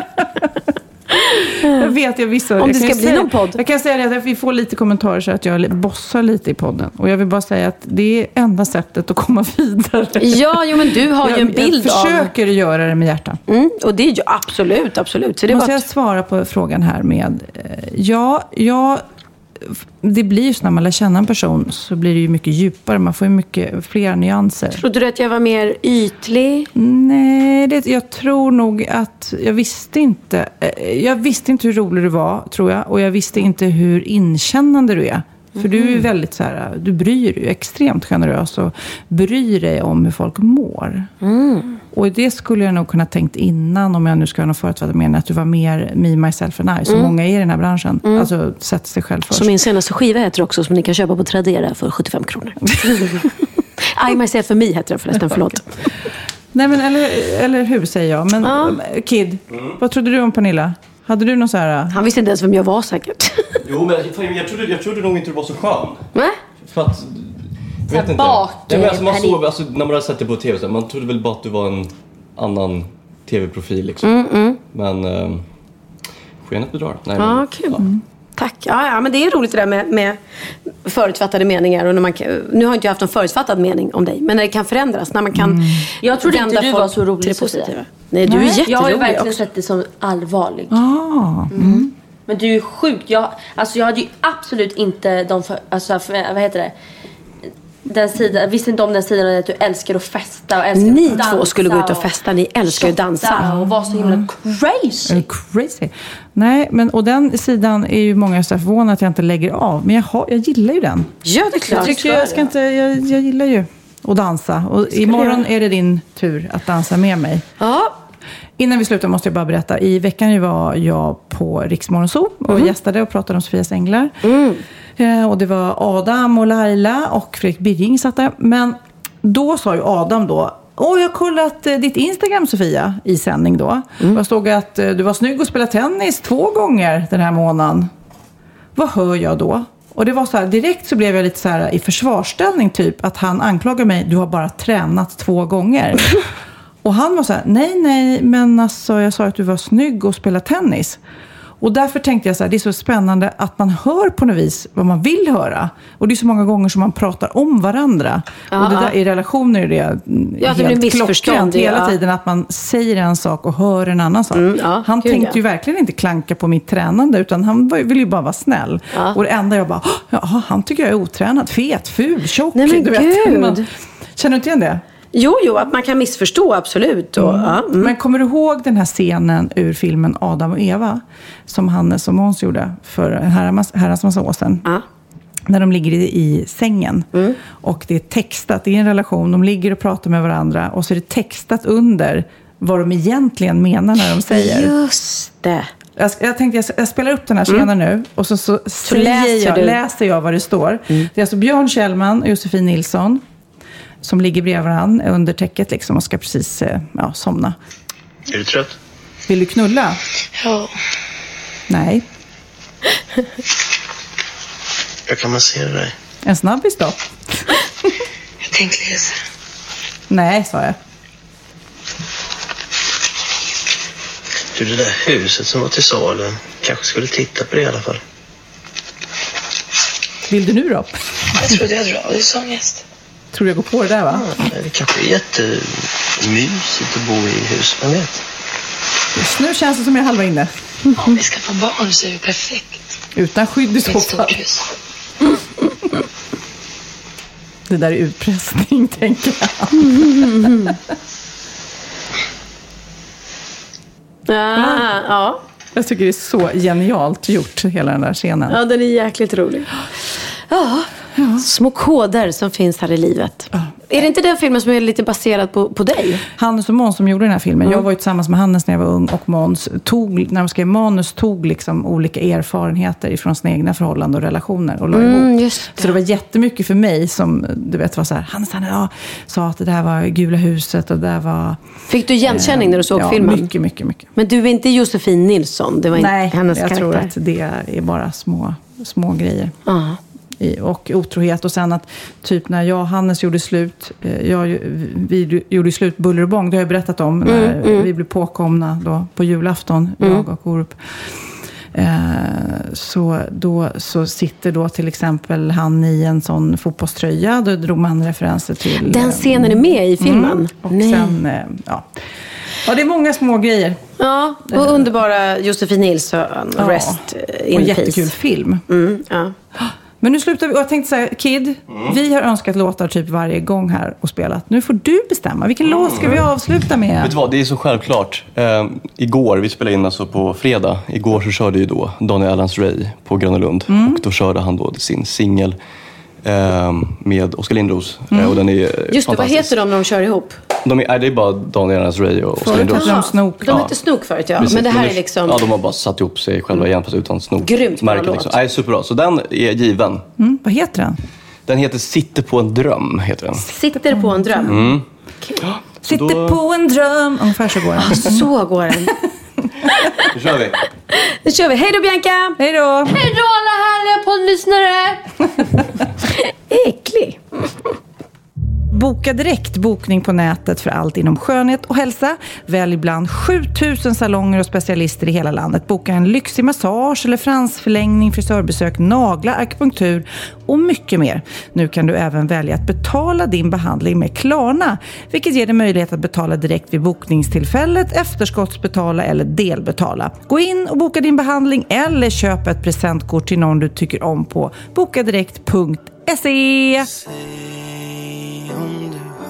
Jag vet, jag visste. Om jag det ska bli säga, någon podd. Jag kan säga det att vi får lite kommentarer så att jag bossar lite i podden. Och jag vill bara säga att det är enda sättet att komma vidare. Ja, jo, men du har ju en bild jag av... försöker göra det med hjärta. Mm, och det är ju absolut, absolut. Så det Måste bara jag svara på frågan här med... eh, Ja, ja, det blir ju så när man lär känna en person så blir det ju mycket djupare. Man får ju mycket fler nyanser. Trodde du att jag var mer ytlig? Nej, det, jag tror nog att jag visste inte. eh, Jag visste inte hur rolig du var, tror jag. Och jag visste inte hur inkännande du är. För du är ju väldigt så här, du bryr dig, extremt generös och bryr dig om hur folk mår. Och det skulle jag nog kunna tänkt innan, om jag nu ska ha någon förutfattad mening, att du var mer me, myself and I, som många är i den här branschen. Alltså, sätter sig själv först. Som min senaste skiva heter också, som ni kan köpa på Tradera för 75 kronor. I myself and me heter den förresten, förlåt. Nej, men eller, eller hur säger jag. Men Ja. Kid, vad trodde du om Pernilla? Hade du någon så här... Han visste inte ens vem jag var säkert. Jo, men jag trodde, jag trodde nog inte du var så skön. Nej? För att... Jag vet inte. bak, Nej, men alltså, man såg, alltså, när man hade sett det på tv, så här, man trodde väl bara att du var en annan tv-profil liksom. Men eh, skenet bedrar. Nej, Ja, men, kul. Tack. Ja, ja, men det är roligt det där med, med förutfattade meningar. Och när man nu har inte jag haft någon förutfattad mening om dig, men när det kan förändras. När man kan Jag trodde inte du var så rolig, Sofia. positiva. Nej, du är jätterolig Jag har ju verkligen också. sett dig som allvarlig. Ah, mm. Men du är sjukt. Jag, alltså jag hade ju absolut inte de för, alltså för, vad heter det? Den sidan, visste inte om den sidan att du älskar att festa och älskar Ni att dansa två skulle gå ut och festa. Ni älskar att dansa. och vara så himla crazy. Är crazy? Nej, men och den sidan är ju många så förvånade att jag inte lägger av. Men jag, har, jag gillar ju den. Ja, det är klart. Jag, tycker jag, ska inte, jag, jag gillar ju att dansa. Och imorgon är det din tur att dansa med mig. Ja, Innan vi slutar måste jag bara berätta. I veckan var jag på Riksmorgon Zoo och gästade och pratade om Sofias änglar. Eh, och det var Adam och Laila och Fredrik Birging satt där. Men då sa ju Adam då Åh, jag har kollat eh, ditt Instagram Sofia i sändning då. Och jag såg att eh, du var snygg och spelade tennis två gånger den här månaden. Vad hör jag då? Och det var så här, direkt så blev jag lite så här i försvarsställning typ. Att han anklagar mig, du har bara tränat två gånger. och han var så här, nej nej, men alltså jag sa att du var snygg och spelade tennis. Och därför tänkte jag så här, det är så spännande att man hör på något vis vad man vill höra. Och det är så många gånger som man pratar om varandra. Ja, och det där, ja. i relationer är det Ja, att det blir helt klockrent hela tiden. Att man säger en sak och hör en annan sak. Mm, han gud, tänkte ju verkligen inte klanka på mitt tränande, utan han ville ju bara vara snäll. Och det enda jag bara, "Åh, jaha, han tycker jag är otränad, fet, ful, tjock. Nej, men du vet. gud. Man, känner du inte igen det? Jo, jo, att man kan missförstå, absolut. Och, ja, mm. Men kommer du ihåg den här scenen ur filmen Adam och Eva? Som Hannes och Måns gjorde för en herrans, massa år sedan. Ja. När de ligger i, sängen. Och det är textat, det är en relation, de ligger och pratar med varandra. Och så är det textat under vad de egentligen menar när de säger. Just det. Jag, jag tänkte jag, jag spelar upp den här scenen nu och så, så, säger läser jag, läser jag vad det står. Det är alltså Björn Kjellman och Josefin Nilsson som ligger bredvid varandra under täcket liksom och ska precis eh, ja, somna. Är du trött? Vill du knulla? Ja. Nej. Jag kan massera dig. En snabbis då? Jag tänkte läsa. Nej, sa jag. Du, det där huset som var till salu. Kanske skulle titta på det i alla fall. Vill du nu då? Jag trodde jag hade radiosångest. Tror du jag går på det där va? Ja, det kanske är jättemysigt att bo i hus. Vem vet? Just nu känns det som jag är halva inne. Om vi skaffar barn så är det perfekt. Utan skydd i så fall. Det där är utpressning, tänker jag. Ja, ja. Jag tycker det är så genialt gjort, hela den där scenen. ja, den är jäkligt rolig. Ja, små koder som finns här i livet. Är det inte den filmen som är lite baserad på, på dig? Hannes och Måns som gjorde den här filmen. Jag var ju tillsammans med Hannes när jag var ung och Måns tog, när de skrev manus, tog liksom olika erfarenheter ifrån sina egna förhållanden och relationer och la ihop. just Så det var jättemycket för mig som, du vet, var så här, Hannes han ja, sa att det där var Gula huset och det där var... Fick du igenkänning när du såg ja, filmen? mycket, mycket, mycket. Men du är inte Josefin Nilsson? Det var inte Nej, hennes jag karaktär? tror att det är bara små, små grejer. Ja. Och otrohet. Och sen att typ när jag och Hannes gjorde slut, eh, jag, vi gjorde slut buller och bång, det har jag berättat om, när vi blev påkomna då på julafton, jag och Orup. Eh, så då så sitter då till exempel han i en sån fotbollströja, då drog man referenser till... Den eh, scenen är med i filmen? Mm, och Nej. sen, eh, ja. ja, det är många små grejer. Ja, och underbara Josefin Nilsson, Ja, Rest in och peace. jättekul film. Mm, ja. Men nu slutar vi. Och jag tänkte säga, Kid, vi har önskat låtar typ varje gång här och spelat. Nu får du bestämma. Vilken låt ska vi avsluta med? Vet du vad, det är så självklart. Eh, igår, vi spelade in alltså på fredag. Igår så körde ju då Daniel Adams Ray på Gröna Lund. Och då körde han då sin singel med Oskar Lindros. Eh, och den är Just det, vad heter de när de kör ihop? De är, det är bara Daniel Adams Ray och Oskar Lindros. de Snook. De hette Snook förut, ja. Precis, Men det här nu- är liksom... Ja, de har bara satt ihop sig själva igen fast utan snok. Grymt bra låt. liksom. Nej, superbra. Så den är given. Mm, vad heter den? Den heter Sitter på en dröm. Heter den. Sitter på en dröm. Mm. Sitter då- på en dröm. Ungefär så går den. Så går den. Då kör vi. Nu kör vi. Hej då Bianca! Hej då! Hej då alla härliga poddlyssnare! Äcklig. Boka direkt bokning på nätet för allt inom skönhet och hälsa. Välj bland 7000 salonger och specialister i hela landet. Boka en lyxig massage eller fransförlängning, frisörbesök, naglar, akupunktur och mycket mer. Nu kan du även välja att betala din behandling med Klarna, vilket ger dig möjlighet att betala direkt vid bokningstillfället, efterskottsbetala eller delbetala. Gå in och boka din behandling eller köp ett presentkort till någon du tycker om på bokadirekt.se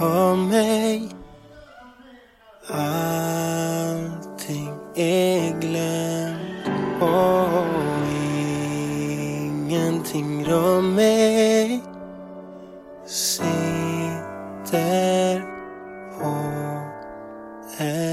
för mig. Allting är glömt och ingenting rör mig Sitter på en